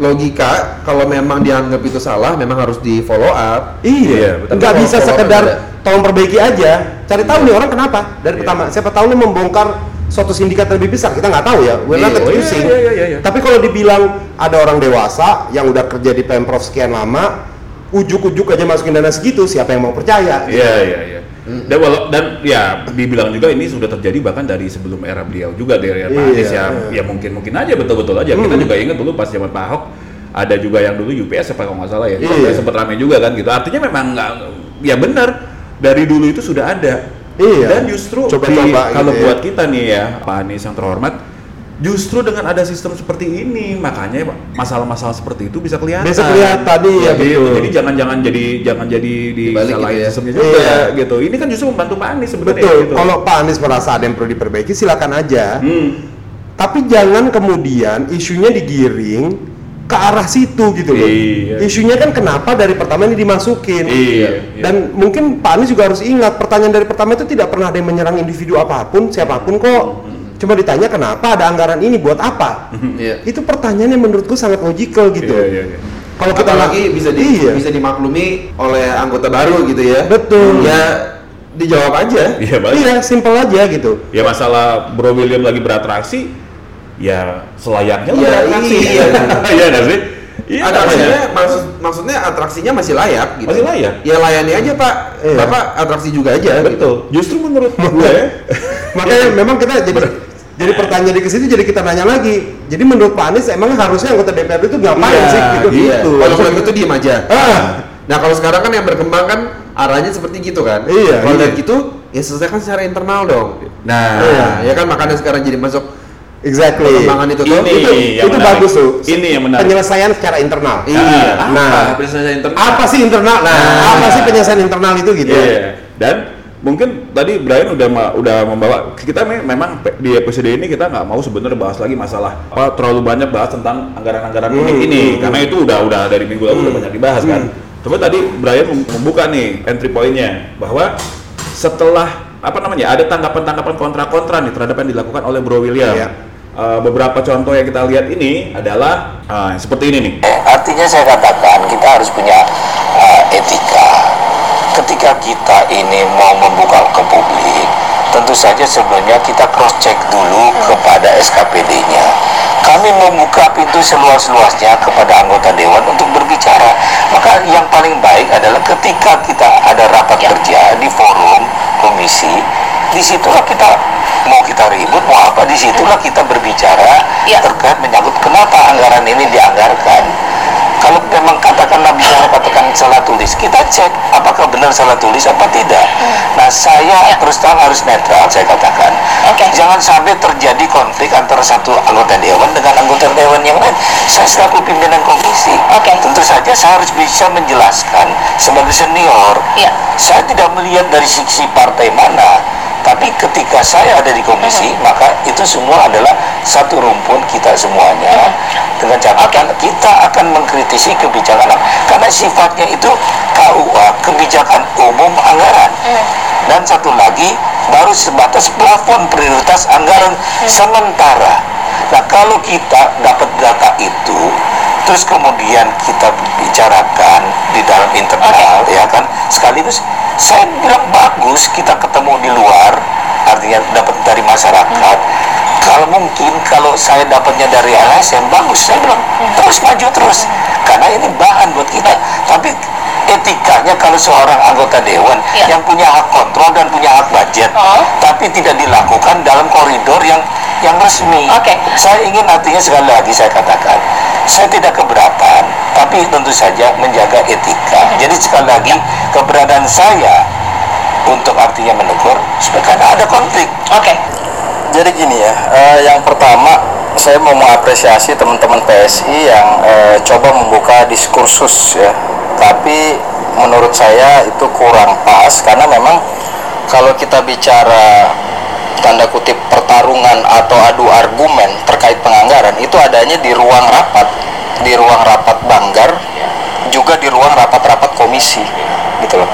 logika kalau memang dianggap itu salah memang harus di follow up. Iya, Iya, betul. nggak bisa sekedar tolong perbaiki aja. Cari tahu nih orang kenapa dari Iya. pertama. Siapa tahu lu membongkar suatu sindikat lebih besar kita nggak tahu ya. We're not Iya, oh iya, accusing. iya, iya, iya, iya. Tapi kalau dibilang ada orang dewasa yang udah kerja di pemprov sekian lama, ujuk-ujuk aja masukin dana segitu, siapa yang mau percaya? Iya, iya, iya. Dan walau dan ya dibilang juga ini sudah terjadi bahkan dari sebelum era beliau juga dari era Pak Iya, Anies ya. iya. Ya mungkin mungkin aja betul-betul aja. Kita juga ingat dulu pas zaman Pak Ahok ada juga yang dulu UPS apa kalau nggak salah ya. Iya. Sampai sempat ramai juga kan gitu. Artinya memang nggak ya benar dari dulu itu sudah ada. Iya. Dan justru Coba-coba di- kalau gitu ya. buat kita nih ya Pak Anies yang terhormat Justru dengan ada sistem seperti ini, makanya masalah-masalah seperti itu bisa kelihatan. Bisa kelihatan, iya, Gitu. betul. Jadi jangan-jangan jadi jangan jadi Dibalik disalahin gitu ya. sistemnya juga Iya. gitu. Ini kan justru membantu Pak Anies sebenarnya. Betul. Gitu. Kalau Pak Anies merasa ada yang perlu diperbaiki, silakan aja. Hmm. Tapi jangan kemudian isunya digiring ke arah situ gitu loh. Iya. Isunya kan kenapa dari pertama ini dimasukin. Iya, iya. Dan mungkin Pak Anies juga harus ingat pertanyaan dari pertama itu tidak pernah ada yang menyerang individu apa pun, siapa pun kok. Cuma ditanya kenapa ada anggaran ini buat apa? Iya. Itu pertanyaan yang menurutku sangat logical gitu. Iya, iya, iya. Kalau kita Apalagi bisa di, iya. bisa dimaklumi oleh anggota baru gitu ya. Betul. Ya dijawab aja. Iya. Iya, simpel aja gitu. Ya masalah Bro William lagi beratraksi, ya selayaknya lo Iya, beratraksi. iya. *laughs* Iya nggak sih? Iya, atraksinya maksud maksudnya atraksinya masih layak gitu. Masih layak. Ya layani aja Pak. Iya. Bapak atraksi juga aja. gitu. Betul. Justru menurut gue, *laughs* Makanya memang kita jadi jadi pertanyaan dari ke situ jadi kita nanya lagi. Jadi menurut Pak Anies emang harusnya anggota DPRD itu ngapain Iya, sih gitu? Iya. gitu. Kalau gitu diem aja. Ah. Nah kalau sekarang kan yang berkembang kan arahnya seperti gitu kan. Iya, Kalau iya. gitu ya selesaikan secara internal dong. nah, Nah, ya kan makanya sekarang jadi masuk Exactly. perkembangan itu tuh. Ini itu yang itu menarik. bagus tuh. Ini yang menarik. Penyelesaian secara internal. Iya. Nah, penyelesaian internal. apa sih internal? Nah, apa sih penyelesaian internal itu gitu? Iya. Dan mungkin tadi Brian udah ma- udah membawa kita me- memang di episode ini kita nggak mau sebenarnya bahas lagi masalah apa terlalu banyak bahas tentang anggaran-anggaran Hmm, ini hmm, karena itu udah udah dari minggu lalu udah banyak dibahas kan. Coba tadi Brian mem- membuka nih entry point-nya bahwa setelah apa namanya ada tanggapan-tanggapan kontra-kontra nih terhadap yang dilakukan oleh Bro William. Iya. Eh, beberapa contoh yang kita lihat ini adalah ah, seperti ini nih. Eh, artinya saya katakan kita harus punya uh, etika. Ketika kita ini mau membuka ke publik, tentu saja sebelumnya kita cross check dulu kepada SKPD-nya. Kami membuka pintu seluas-luasnya kepada anggota dewan untuk berbicara. Maka yang paling baik adalah ketika kita ada rapat kerja di forum komisi di situlah kita mau kita ribut mau apa di situlah kita berbicara Ya. terkait menyangkut kenapa anggaran ini dianggarkan kalau memang katakanlah bicara katakan salah tulis kita cek apakah benar salah tulis apa tidak nah saya Ya. terus terang harus netral saya katakan Oke. jangan sampai terjadi konflik antara satu anggota dewan dengan anggota dewan yang lain saya selaku pimpinan komisi Oke. tentu saja saya harus bisa menjelaskan sebagai senior Iya. saya tidak melihat dari sisi partai mana tapi ketika saya ada di komisi maka itu semua adalah satu rumpun kita semuanya. Dengan catatan kita akan mengkritisi kebijakan. Karena sifatnya itu KUA kebijakan umum anggaran. Dan satu lagi baru sebatas plafon prioritas anggaran. Sementara nah kalau kita dapat data itu terus kemudian kita bicarakan di dalam internal ya kan? Sekaligus saya bilang bagus kita ketemu di luar artinya dapat dari masyarakat kalau mungkin kalau saya dapatnya dari LSM bagus saya bilang terus maju terus karena ini bahan buat kita tapi etikanya kalau seorang anggota dewan Ya. yang punya hak kontrol dan punya hak budget Oh. tapi tidak dilakukan dalam koridor yang yang resmi Oke. saya ingin artinya sekali lagi saya katakan saya tidak keberatan tapi tentu saja menjaga etika jadi sekali lagi keberadaan saya untuk artinya menegur supaya karena ada konflik Oke. Jadi gini ya, eh, yang pertama saya mau mengapresiasi teman-teman PSI yang eh, coba membuka diskursus ya. Tapi menurut saya itu kurang pas karena memang kalau kita bicara tanda kutip pertarungan atau adu argumen terkait penganggaran itu adanya di ruang rapat, di ruang rapat Banggar, juga di ruang rapat-rapat komisi gitu loh.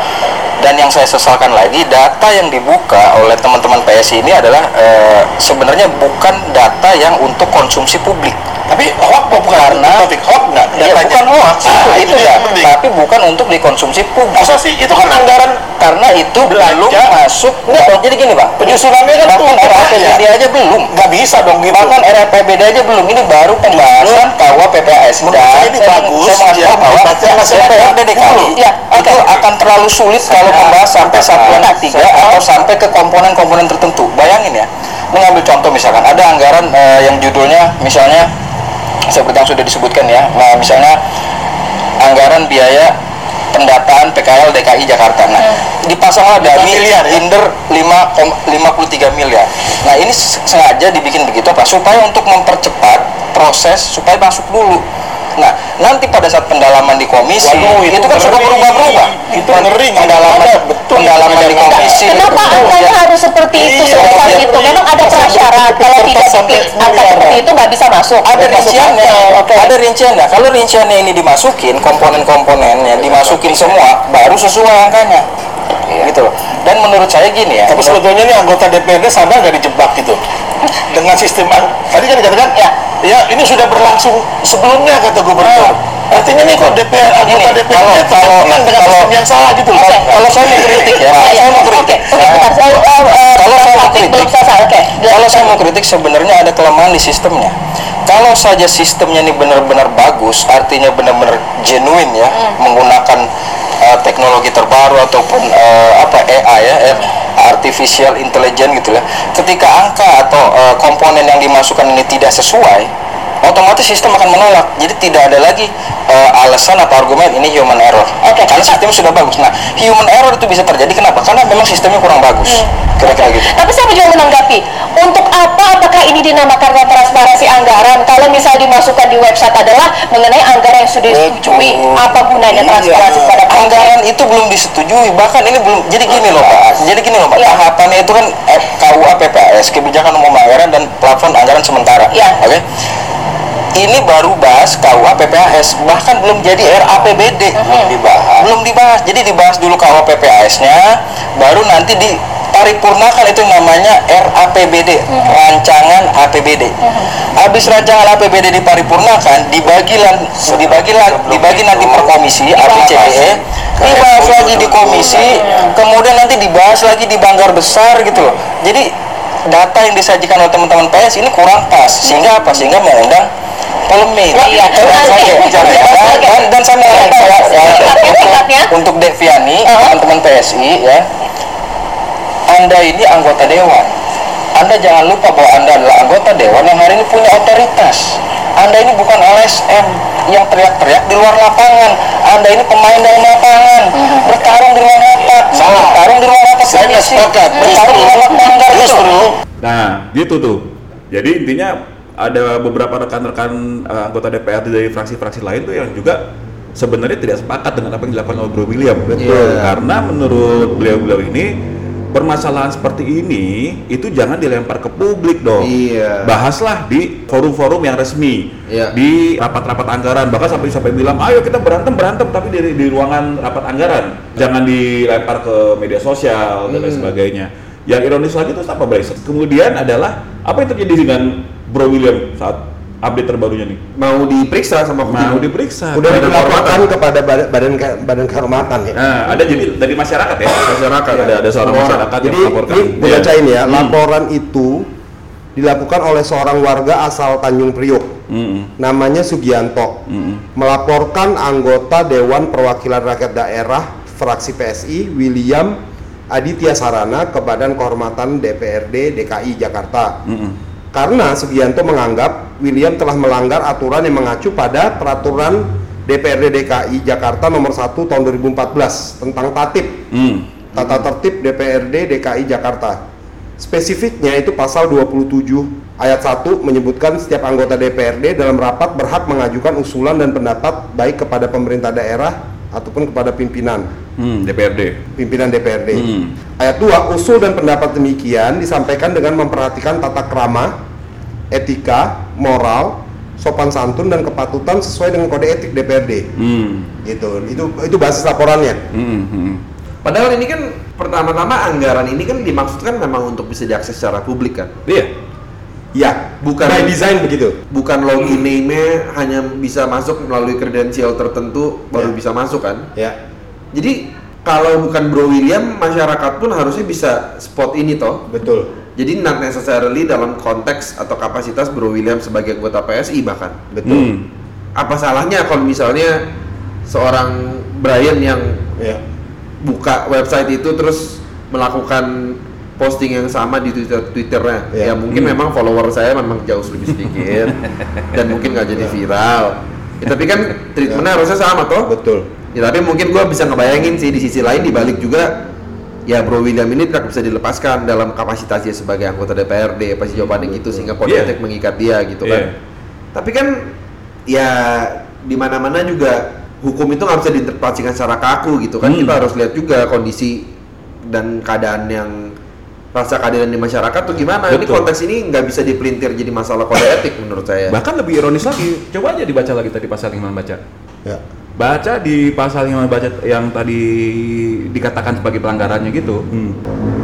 Dan yang saya sesalkan lagi data yang dibuka oleh teman-teman PSI ini adalah eh, sebenarnya bukan data yang untuk konsumsi publik. Tapi hoax bukan Karena topik hoax nggak ya, bukan hoax Ah, itu, itu ya, penting. tapi bukan untuk dikonsumsi publik. masa sih itu kan anggaran Karena itu belum masuk. Nggak, jadi gini bang, penyusunannya kan bahkan tuh RAPBD aja belum. nggak bisa dong gitu Bahkan RAPBD aja belum. Ini baru pembahasan KUA PPAS. Saya ini bagus, Saya mengatakan ya, bahwa dibaca masyarakat. DPRD DKI Ya, itu akan terlalu sulit kalau membahas sampai satuan ketiga atau sampai ke komponen-komponen tertentu. Bayangin ya, mengambil contoh misalkan ada anggaran eh, yang judulnya misalnya seperti yang sudah disebutkan ya, nah misalnya anggaran biaya pendataan PKL DKI Jakarta. Nah, dipasanglah dami miliar ya? Inder 5,53 miliar. Nah, ini sengaja dibikin begitu apa? Supaya untuk mempercepat proses supaya masuk dulu. Nah, nanti pada saat pendalaman di komisi Waduh, itu, itu kan sudah berubah-berubah. Itu ngeri, pendalaman ada, betul. pendalaman di komisi. Kenapa itu angkanya ya. harus seperti itu Iya, sebesar iya, itu? Memang ada prasyarat kalau tidak dipilih angka seperti itu nggak bisa masuk. ada rinciannya, ada rinciannya. Kalau rinciannya ini dimasukin, komponen-komponennya dimasukin semua, baru sesuai angkanya. Gitu loh. Dan menurut saya gini ya. Tapi sebetulnya nih anggota DPRD sadar nggak dijebak gitu dengan sistem tadi kan dikatakan Ya. ya ini sudah berlangsung sebelumnya kata gubernur. Artinya nih kok DPR anggota Ini, DPRD kalau- kalau- dengan kalau- sistem yang salah gitu loh. Oke. Kalau saya mau kritik ya, kalau saya mau kritik. Saya, eh, eh, Kalau saya mau kritik. Kalau saya mau kritik sebenarnya ada kelemahan di sistemnya. Kalau saja sistemnya ini benar-benar bagus, artinya benar-benar genuine ya, menggunakan uh, teknologi terbaru ataupun uh, apa AI ya, eh, artificial intelligence gitu ya. Ketika angka atau uh, komponen yang dimasukkan ini tidak sesuai, otomatis sistem akan menolak. Jadi tidak ada lagi uh, alasan atau argumen ini human error. Oke. Karena sistemnya sudah bagus. Nah, human error itu bisa terjadi kenapa? Karena memang sistemnya kurang bagus. Kira-kira gitu. Tapi saya juga menanggapi, untuk apa apakah ini dinamakan transparansi anggaran? Kalau misal dimasukkan di website adalah mengenai anggaran yang sudah disetujui, apa gunanya transparansi kepada publik? anggaran itu belum disetujui bahkan ini belum jadi gini loh pak jadi gini loh pak Iya. tahapannya itu kan eh, KUA PPAS kebijakan umum anggaran dan plafon anggaran sementara Iya. oke ini baru bahas KUA PPAS bahkan belum jadi RAPBD belum dibahas. Belum dibahas. Jadi dibahas dulu KUA PPAS nya baru nanti di paripurnakan itu namanya RAPBD rancangan APBD habis rancangan APBD diparipurnakan dibagi lan- dibagi lan- dibagi nanti per komisi APCE dibahas. Lagi di komisi kemudian nanti dibahas lagi di banggar besar gitu loh. Jadi data yang disajikan oleh teman-teman PS ini kurang pas. Sehingga apa? Sehingga mengundang polemik Iya, Dan ya, dan, saya, ya, singkatnya. untuk, untuk Deviani Uh-huh. teman-teman PSI ya. Anda ini anggota dewan anda jangan lupa bahwa anda adalah anggota dewan yang hari ini punya otoritas anda ini bukan LSM yang teriak-teriak di luar lapangan anda ini pemain dalam lapangan bertarung di luar lapangan Salah. bertarung di luar lapangan Saya sepakat. bertarung di luar lapangan gitu Justru Nah, gitu tuh. Jadi intinya ada beberapa rekan-rekan eh, anggota DPR dari fraksi-fraksi lain tuh yang juga sebenarnya tidak sepakat dengan apa yang dilakukan oleh Bro William. Betul. Karena menurut beliau-beliau ini permasalahan seperti ini itu jangan dilempar ke publik dong. Iya. Bahaslah di forum-forum yang resmi. Iya. Di rapat-rapat anggaran bahkan sampai sampai bilang ayo kita berantem berantem tapi di, di ruangan rapat anggaran. Jangan dilempar ke media sosial dan lain Hmm. sebagainya. Yang ironis lagi itu apa Bryce? Kemudian adalah apa yang terjadi dengan Bro William saat update terbarunya nih? Mau diperiksa sama Mau pejabat. diperiksa. Udah dilaporkan kepada badan badan, ke- badan kehormatan ya. Nah, ada jadi dari masyarakat ya. Masyarakat. Ada ada seorang Orang. masyarakat yang Jadi melaporkan. ini gue Iya. ya, Hmm. laporan itu dilakukan oleh seorang warga asal Tanjung Priok. Mm-mm. Namanya Sugianto. Mm-mm. Melaporkan anggota Dewan Perwakilan Rakyat Daerah fraksi PSI William Aditya Sarana ke Badan Kehormatan DPRD DKI Jakarta. Mm-mm. Karena Sugianto menganggap William telah melanggar aturan yang mengacu pada peraturan DPRD DKI Jakarta nomor 1 tahun 2014 tentang tatip Mm. Tata Tertib DPRD DKI Jakarta. Spesifiknya itu pasal 27 ayat 1 menyebutkan setiap anggota DPRD dalam rapat berhak mengajukan usulan dan pendapat baik kepada pemerintah daerah ataupun kepada pimpinan Hmm, DPRD. pimpinan DPRD. Hmm. Ayat 2, usul dan pendapat demikian disampaikan dengan memperhatikan tata krama, etika, moral, sopan santun dan kepatutan sesuai dengan kode etik DPRD. Hmm. Gitu. Itu itu basis laporannya. Hmm, hmm. Padahal ini kan pertama-tama anggaran ini kan dimaksudkan memang untuk bisa diakses secara publik kan. Iya. Ya, Bukan- by design begitu. Bukan login name-nya hanya bisa masuk melalui kredensial tertentu baru Ya. bisa masuk kan. Ya. Jadi kalau bukan Bro William, masyarakat pun harusnya bisa spot ini toh. Betul. Jadi not necessarily dalam konteks atau kapasitas Bro William sebagai anggota PSI bahkan. Betul. Hmm. Apa salahnya kalau misalnya seorang Brian yang Ya. buka website itu terus melakukan posting yang sama di Twitter Twitternya. Ya. Ya mungkin Hmm. memang follower saya memang jauh lebih sedikit *laughs* dan mungkin nggak jadi viral. Ya, tapi kan treatmentnya harusnya sama toh. Betul. Ya tapi mungkin gua bisa ngebayangin sih di sisi lain dibalik juga ya Bro William ini tidak bisa dilepaskan dalam kapasitasnya sebagai anggota DPRD pasti jawabannya gitu sehingga kode Iya. etik mengikat dia gitu kan. Iya. Tapi kan ya di mana-mana juga hukum itu nggak bisa diinterpretasikan secara kaku gitu kan. Hmm. Kita harus lihat juga kondisi dan keadaan yang rasa keadilan di masyarakat tuh gimana. Ini Betul. konteks ini nggak bisa dipelintir jadi masalah kode etik menurut saya. Bahkan lebih ironis lagi, coba aja dibaca lagi tadi pasal yang mana baca. Ya. Baca di pasal yang mana baca yang tadi dikatakan sebagai pelanggarannya gitu.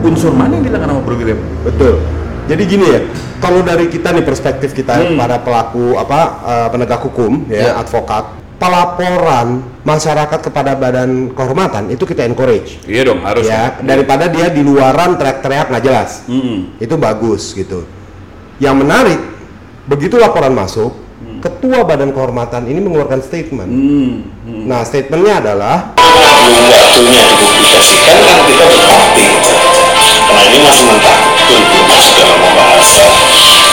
Unsur mana yang dilanggar sama Bro William? Betul. Jadi gini ya, kalau dari kita nih perspektif kita Hmm. para pelaku apa eh, penegak hukum ya, Ya. advokat, pelaporan masyarakat kepada badan kehormatan itu kita encourage. Iya dong, harus. ya, daripada dia di luaran teriak-teriak nggak jelas. Hmm. Itu bagus gitu. Yang menarik, begitu laporan masuk, ketua badan kehormatan ini mengeluarkan statement. Hmm. Hmm. Nah, statementnya adalah belum waktunya dipublikasikan kan kita karena ini masih mentah masuk dalam pembahasan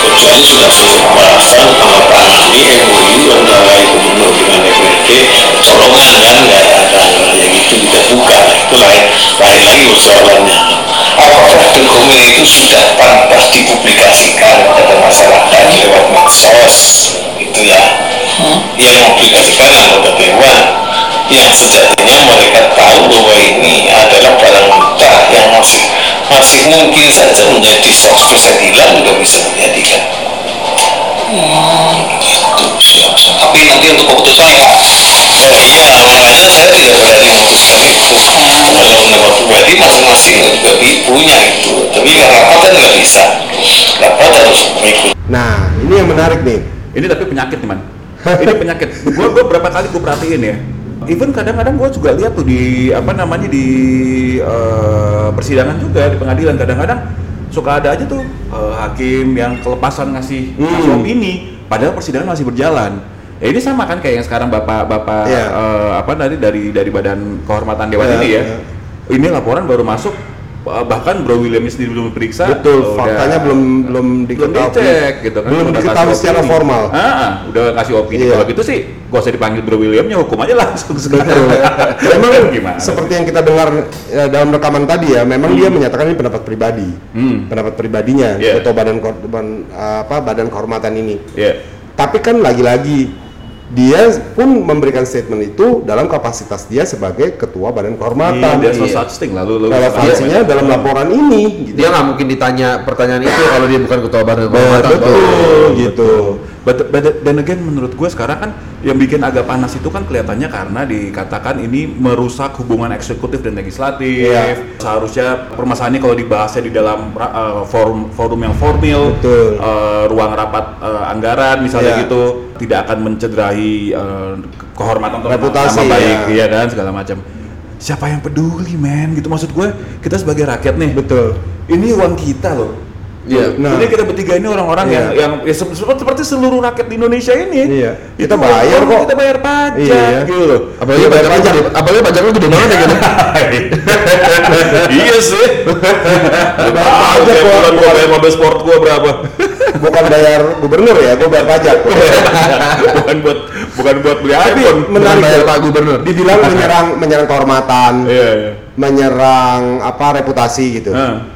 kecuali sudah pembahasan menandatangani MOU antara gubernur dengan DPRD tolong jangan ada anggaran yang itu kita buka itu lain lain lagi persoalannya apakah dokumen itu sudah pantas dipublikasikan kepada masyarakat lewat medsos? Itu ya. Yang mempublikasikan anggota dewan yang sejatinya mereka tahu bahwa ini adalah barang mentah yang masih masih mungkin saja menjadi 100% hilang juga bisa terjadi kan itu siap tapi nanti untuk keputusan iya makanya saya tidak berani memutuskan itu kalau mendapat pribadi masing-masing juga punya itu tapi kalau rapat kan nggak bisa rapat harus mengikuti nah, ini yang menarik nih. Ini tapi penyakit nih man. *laughs* Ini penyakit. Gue gue berapa kali gue perhatiin ya. Even kadang-kadang gue juga lihat tuh di apa namanya di eh, persidangan juga di pengadilan kadang-kadang suka ada aja tuh eh, hakim yang kelepasan ngasih Hmm. ngasih opini padahal persidangan masih berjalan. Ya ini sama kan kayak yang sekarang bapak-bapak Iya. eh, apa tadi dari dari badan kehormatan dewan Iya, ini ya. iya. Ini laporan baru masuk eh, bahkan Bro William sendiri belum diperiksa. Betul, faktanya belum belum belum diketahui. dicek gitu kan Belum diketahui secara opini. formal. Ah, ah, udah kasih opini Iya. kalau gitu sih gak usah dipanggil Bro Williamnya hukum aja langsung Betul. sekarang memang *laughs* gimana seperti yang kita dengar ya, dalam rekaman tadi ya, memang dia menyatakan ini pendapat pribadi, Hmm. pendapat pribadinya Iya. ketua badan Kor- ban- apa badan kehormatan ini. ya Tapi kan lagi-lagi dia pun memberikan statement itu dalam kapasitas dia sebagai ketua badan kehormatan. Iya, no Iya. such thing lah lu lu Relevansinya dalam laporan ini. Gitu. Dia nggak mungkin ditanya pertanyaan itu kalau dia bukan ketua badan Betul, kehormatan. gitu. But, but then again menurut gue sekarang kan yang bikin agak panas itu kan kelihatannya karena dikatakan ini merusak hubungan eksekutif dan legislatif. Iya. Seharusnya permasalahan ini kalau dibahasnya di dalam uh, forum forum yang formal, Betul. uh, ruang rapat uh, anggaran misalnya Iya. gitu, tidak akan mencederai uh, kehormatan atau Reputasi, nama baik ya. ya kan segala macam. Siapa yang peduli men gitu maksud gue kita sebagai rakyat nih Betul. ini uang kita loh. Iya. Nah. Jadi kita bertiga ini orang-orang Iya. yang yang ya, se- seperti, seluruh rakyat di Indonesia ini. Iya. Itu Kita bayar kok. Kita bayar pajak Iya. gitu loh. Apalagi bayar pajak. apalagi pajaknya gede banget ya gitu. *laughs* iya sih. Bayar pajak gua. gua bayar mobil sport gua berapa? Bukan bayar gubernur ya, gue bayar pajak. *laughs* bukan buat bukan buat beli Tapi iPhone. menarik bayar. Pak Gubernur. Dibilang menyerang menyerang kehormatan, Iya, iya. menyerang apa reputasi gitu. Nah,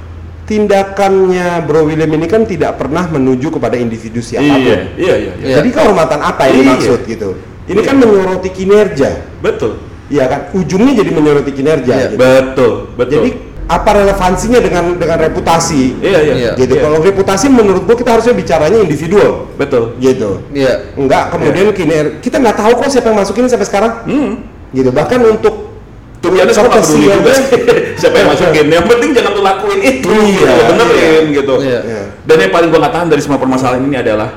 Tindakannya Bro William ini kan tidak pernah menuju kepada individu siapa pun. iya, iya, iya, iya. Jadi kehormatan apa yang Iya. dimaksud gitu? Ini Iya. kan menyoroti kinerja. Betul. Iya kan? Ujungnya jadi menyoroti kinerja. Iya, gitu. Betul, betul. Jadi apa relevansinya dengan dengan reputasi? iya, iya. Iya. Gitu. Iya. Kalau reputasi menurut gua kita harusnya bicaranya individual. Betul. Gitu. Iya. Enggak, kemudian kinerja kita nggak tahu kok siapa yang masukin sampai sekarang. Hmm. Gitu. Bahkan untuk Tuh ya, gue nggak peduli juga *laughs* siapa yang masukin. Yang penting jangan lu lakuin itu, Iya, gitu, benerin gitu. Iya. Iya. Dan yang paling gua nggak tahan dari semua permasalahan ini adalah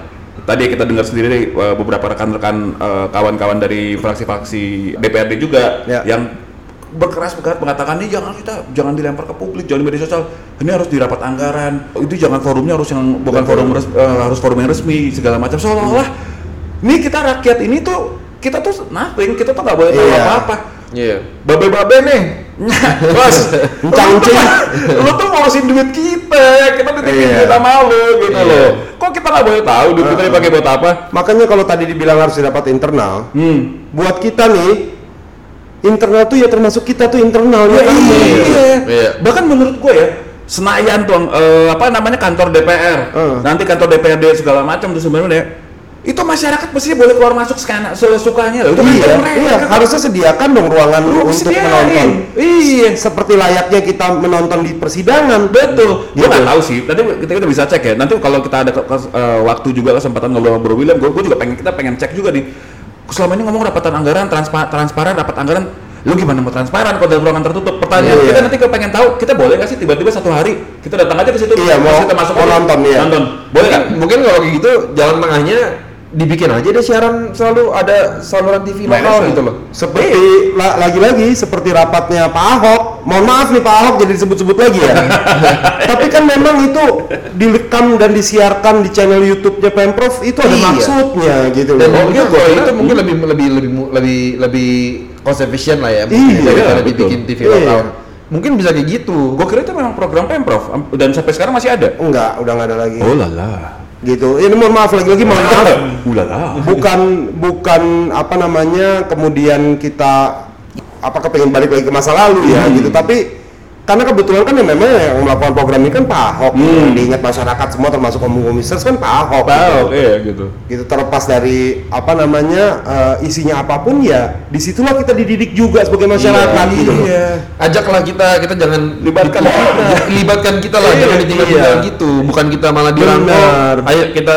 tadi kita dengar sendiri dari uh, beberapa rekan-rekan uh, kawan-kawan dari fraksi-fraksi DPRD juga Ya. yang berkeras berkeras mengatakan ini jangan kita jangan dilempar ke publik jangan di media sosial ini harus di rapat anggaran itu jangan forumnya harus yang bukan Betul. forum res- uh, harus forum yang resmi segala macam seolah-olah ini kita rakyat ini tuh kita tuh nothing kita tuh nggak boleh tahu Iya. apa-apa Iya. babe-babe nih *laughs* bos lu tuh, lu tuh ngurusin duit kita kita titipin Iya. duit sama lu gitu Iya. loh kok kita nggak boleh tahu duit kita dipakai buat apa makanya kalau tadi dibilang harus didapat internal, hmm buat kita nih internal tuh ya termasuk kita tuh internal ya kamu. iya. Iya. bahkan menurut gue ya Senayan tuh eh, apa namanya kantor DPR Eh. nanti kantor DPRD segala macam tuh sebenarnya itu masyarakat mesti boleh keluar masuk sekana sesukanya loh itu kan Iya, mereka. iya, harusnya sediakan dong ruangan Lu untuk sediain. menonton. Iya. Seperti layaknya kita menonton di persidangan. Betul. Gue Gitu. nggak tahu sih. Nanti kita, kita bisa cek ya. Nanti kalau kita ada ke- ke- eh, waktu juga kesempatan ngobrol sama Bro William, gue juga pengen kita pengen cek juga nih. Selama ini ngomong rapatan anggaran, transpa, transparan, rapat anggaran. Lu gimana mau transparan kalau dalam ruangan tertutup? Pertanyaan Iya. kita nanti kalau pengen tahu, kita boleh nggak sih tiba-tiba satu hari kita datang aja ke situ? Iya, mau- kita masuk mau nonton, iya. Nonton. Boleh nggak? Mungkin kalau kayak gitu jalan tengahnya dibikin aja deh siaran selalu ada saluran TV lokal Biasa. gitu loh. Seperti la- lagi-lagi seperti rapatnya Pak Ahok. Mohon maaf nih Pak Ahok jadi disebut-sebut lagi ya. *laughs* Tapi kan memang itu direkam dan disiarkan di channel YouTube-nya Pemprov itu ada Iya. maksudnya gitu Dan loh. mungkin kalau itu mungkin lebih lebih lebih lebih lebih cost efficient lah ya mungkin Iya, daripada betul. dibikin TV Iya. lokal. Mungkin bisa kayak gitu. Gue kira itu memang program pemprov dan sampai sekarang masih ada. Enggak, udah nggak ada lagi. Oh lala. Gitu. Ini mohon maaf lagi-lagi mohon maaf. Bukan bukan apa namanya kemudian kita apa kepengen balik lagi ke masa lalu ya Hmm. gitu tapi karena kebetulan kan yang memang yang melakukan program ini kan Pak Ahok Hmm. diingat masyarakat semua termasuk om komisaris kan Pak Ahok Tahu, gitu. iya gitu. gitu terlepas dari apa namanya eh, isinya apa pun ya di situlah kita dididik juga sebagai masyarakat gitu loh. Iya. Ajaklah kita, kita jangan Libatkan kita, libatkan kita lah, Iya, jangan ditinggal-tinggal iya. gitu. Bukan kita malah. "Oh, ayo kita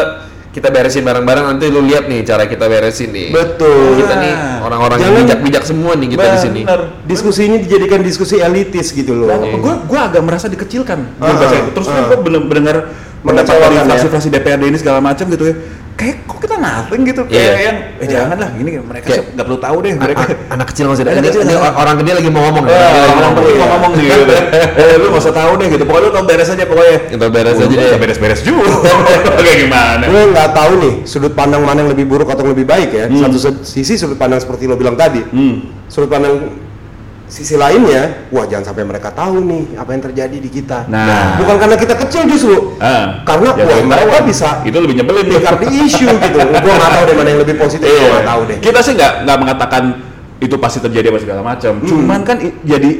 kita beresin bareng-bareng nanti lu lihat nih cara kita beresin nih. betul Kita nih orang-orang yang bijak-bijak semua nih kita di sini. Diskusi ini dijadikan diskusi elitis gitu loh gue gue agak merasa dikecilkan Ah, Gua baca itu. terus ah. gue bener mendengar pendapat dari Mengecewakan ya. fraksi-fraksi DPRD ini segala macam gitu ya kayak kok kita nothing gitu Iya. kayak yang eh, jangan lah ini mereka nggak perlu tahu deh mereka A- anak kecil masih ada. Anak Ini, kecil ini nggak- orang gede lagi mau ngomong. Lagi orang penting Iya. mau ngomong gitu. *laughs* eh, lu nggak usah tahu deh gitu. Pokoknya lu tau beres aja pokoknya. Kita beres aja deh. usah beres-beres juga. *laughs* Kayak gimana? gue nggak tahu nih sudut pandang mana yang lebih buruk atau yang lebih baik ya satu se- sisi sudut pandang seperti lo bilang tadi Hmm. sudut pandang sisi lainnya wah jangan sampai mereka tahu nih apa yang terjadi di kita Nah. bukan karena kita kecil justru Ah, karena ya wah tahu. mereka bisa itu lebih nyebelin nih. the issue gitu *laughs* gue nggak tahu deh mana yang lebih positif gue Iya. nggak tahu deh Kita sih nggak nggak mengatakan itu pasti terjadi apa segala macam. Hmm. Cuman kan jadi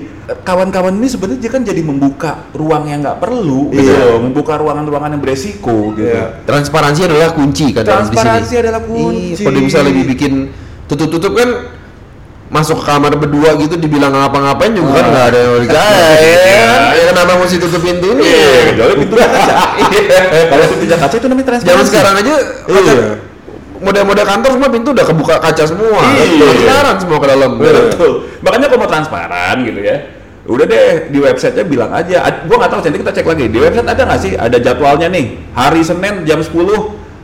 kawan-kawan ini sebenarnya dia kan jadi membuka ruang yang nggak perlu gitu Iya. loh. membuka ruangan-ruangan yang beresiko gitu. Iya. Transparansi adalah kunci kan dalam di sini. Transparansi adalah kunci. Iya, kalau dia bisa lebih bikin tutup-tutup kan masuk ke kamar berdua gitu dibilang ngapa-ngapain juga kan nggak ada yang mau dikaya *laughs* ya kan? kenapa mesti tutup pintunya Iya, kecuali pintunya kaca. Kalau pintunya kaca itu namanya transparansi. zaman sekarang aja Iya. model-model kantor semua pintu udah kebuka kaca semua Iya. transparan semua ke dalam Betul. Makanya kalau mau transparan gitu ya, udah deh di websitenya bilang aja. Gua nggak tahu, nanti kita cek lagi. Di website ada nggak sih ada jadwalnya nih? Hari Senin jam 10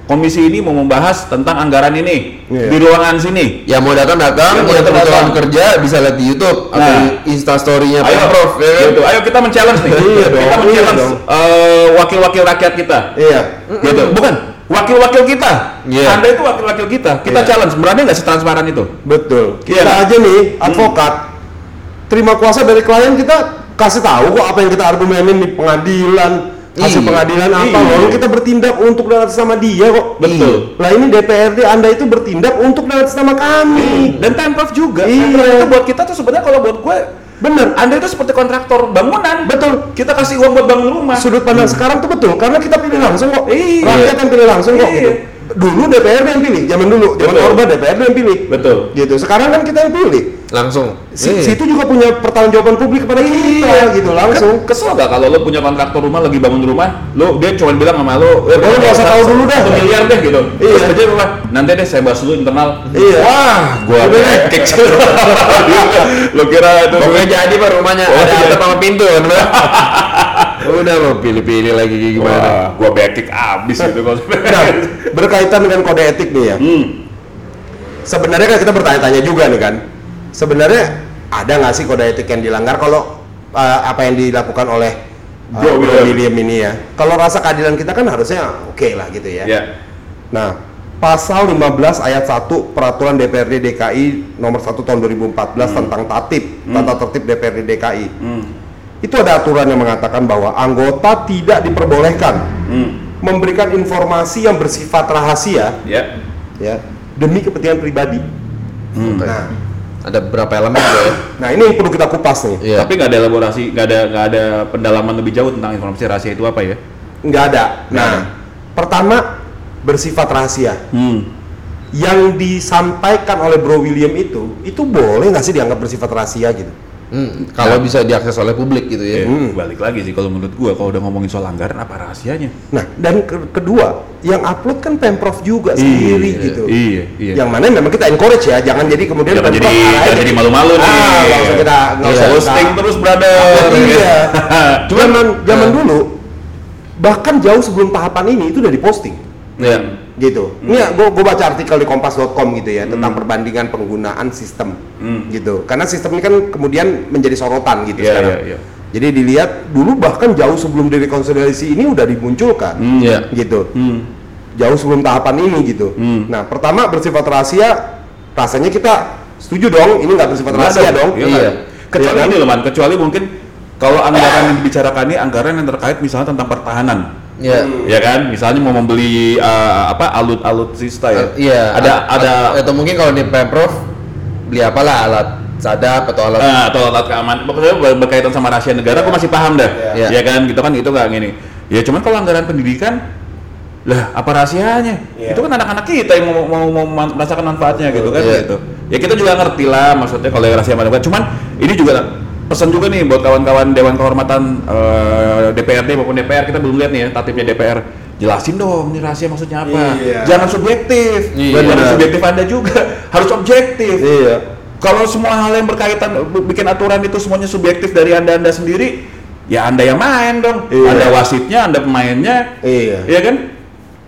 komisi ini mau membahas tentang anggaran ini Iya. di ruangan sini. ya mau datang datang Ya, mau datang, datang. kerja bisa lihat di YouTube atau Nah. di Instastorynya Ayo, Prof ya kan? gitu. Ayo kita men-challenge nih. Iya dong, kita iya men-challenge eh, wakil-wakil rakyat kita. iya Gitu. Bukan wakil-wakil kita. Iya. Anda itu wakil-wakil kita. Kita Iya. challenge. Berani nggak setransparan itu? betul Iya. kita aja nih advokat terima kuasa dari klien kita kasih tahu kok apa yang kita argumenin di pengadilan hasil Iya. pengadilan apa Iya. lalu kita bertindak untuk dan atas nama dia kok Betul. Lah ini DPRD Anda itu bertindak untuk dan atas nama kami. Dan Pemprov juga. Iya. Itu buat kita tuh sebenarnya kalau buat gue Bener. Anda itu seperti kontraktor bangunan. Betul. Kita kasih uang buat bangun rumah. Sudut pandang sekarang tuh betul karena kita pilih langsung kok. Iya. Rakyat yang pilih langsung kok. Iya. gitu. Dulu DPRD yang pilih, zaman dulu, zaman. Orba DPRD yang pilih. Betul. Gitu. Sekarang kan kita yang pilih. langsung Si, Iya. Situ juga punya pertanggungjawaban publik kepada kita gitu langsung. Ke- kesel gak kalau lo punya kontraktor rumah lagi bangun rumah, lo dia cuma bilang sama lo, eh, Lo nggak usah tahu dulu dah. Satu miliar deh gitu. Iya. Terus aja rumah, nanti deh saya bahas dulu internal. Iya. Wah, gua kick. lo kira itu Pokoknya jadi pak rumahnya Oh, ada iya. atap sama pintu kan udah mau pilih-pilih lagi gimana Wah, gua backkick abis gitu kalau *laughs* Nah, berkaitan dengan kode etik nih ya. Hmm. Sebenarnya kan kita bertanya-tanya juga nih kan. Sebenarnya ada nggak sih kode etik yang dilanggar kalau uh, apa yang dilakukan oleh uh, Bro Bro William. William ini ya? Kalau rasa keadilan kita kan harusnya oke lah gitu ya. Ya. Nah, pasal 15 ayat 1 peraturan DPRD DKI nomor 1 tahun 2014 tentang tatip, tata tertib DPRD DKI. Hmm. Itu ada aturan yang mengatakan bahwa anggota tidak diperbolehkan Hmm. memberikan informasi yang bersifat rahasia Ya. ya demi kepentingan pribadi. Hmm. Nah, ada berapa elemen ya nah ini yang perlu kita kupas nih. Iya. Tapi nggak ada elaborasi, nggak ada nggak ada pendalaman lebih jauh tentang informasi rahasia itu apa ya? Nggak ada. Nah, Nggak pertama bersifat rahasia. Hmm. Yang disampaikan oleh Bro William itu, itu boleh nggak sih dianggap bersifat rahasia gitu? Hmm, kalau bisa diakses oleh publik gitu ya Ya, balik lagi sih kalau menurut gua kalau udah ngomongin soal anggaran apa rahasianya? Nah, dan ke- kedua, yang upload kan Pemprov juga sendiri Iya, gitu. iya, iya. Yang mana memang kita encourage ya, jangan jadi kemudian Jangan Pemprov jadi jangan jadi malu-malu nih. Ah, usah kita nggak Iya, usah Posting terus brother. Iya. *laughs* Cuman Zaman zaman dulu bahkan jauh sebelum tahapan ini itu udah diposting Iya. Gitu. Ini gue gue baca artikel di kompas.com gitu ya tentang perbandingan penggunaan sistem Hmm. gitu. Karena sistem ini kan kemudian menjadi sorotan gitu Iya, sekarang. iya, iya. Jadi dilihat dulu bahkan jauh sebelum direkonsiliasi ini udah dimunculkan Hmm. Iya. gitu. Hmm. Jauh sebelum tahapan ini gitu. Hmm. Nah, pertama bersifat rahasia rasanya kita setuju dong ini nggak bersifat rahasia dong. Iya, ada. Kecuali Iya kan? ini loh man, kecuali mungkin kalau *coughs* anggaran yang dibicarakan ini anggaran yang terkait misalnya tentang pertahanan. Iya. Ya kan, misalnya mau membeli eh, apa alut-alut sista ya. Iya. Ada ada atau mungkin kalau di pemprov beli apalah alat sadap atau alat eh, atau alat keamanan. Pokoknya ber- berkaitan sama rahasia negara, aku masih paham dah. Iya. Ya kan, gitu kan itu nggak gini. Ya cuman kalau anggaran pendidikan lah apa rahasianya? Iya. Itu kan anak-anak kita yang mau, mau, mau merasakan manfaatnya gitu kan Iya. gitu. Ya kita juga ngerti lah maksudnya kalau yang rahasia mana bukan. Cuman ini juga pesan juga nih buat kawan-kawan Dewan Kehormatan eh, DPRD maupun DPR kita belum lihat nih ya tatipnya DPR. Jelasin dong ini rahasia maksudnya apa. Iya. Jangan subjektif. Iya. Jangan subjektif Anda juga. *laughs* Harus objektif. Iya. Kalau semua hal yang berkaitan bikin aturan itu semuanya subjektif dari anda anda sendiri, ya anda yang main dong. Iya. Anda wasitnya, anda pemainnya, Iya. iya kan?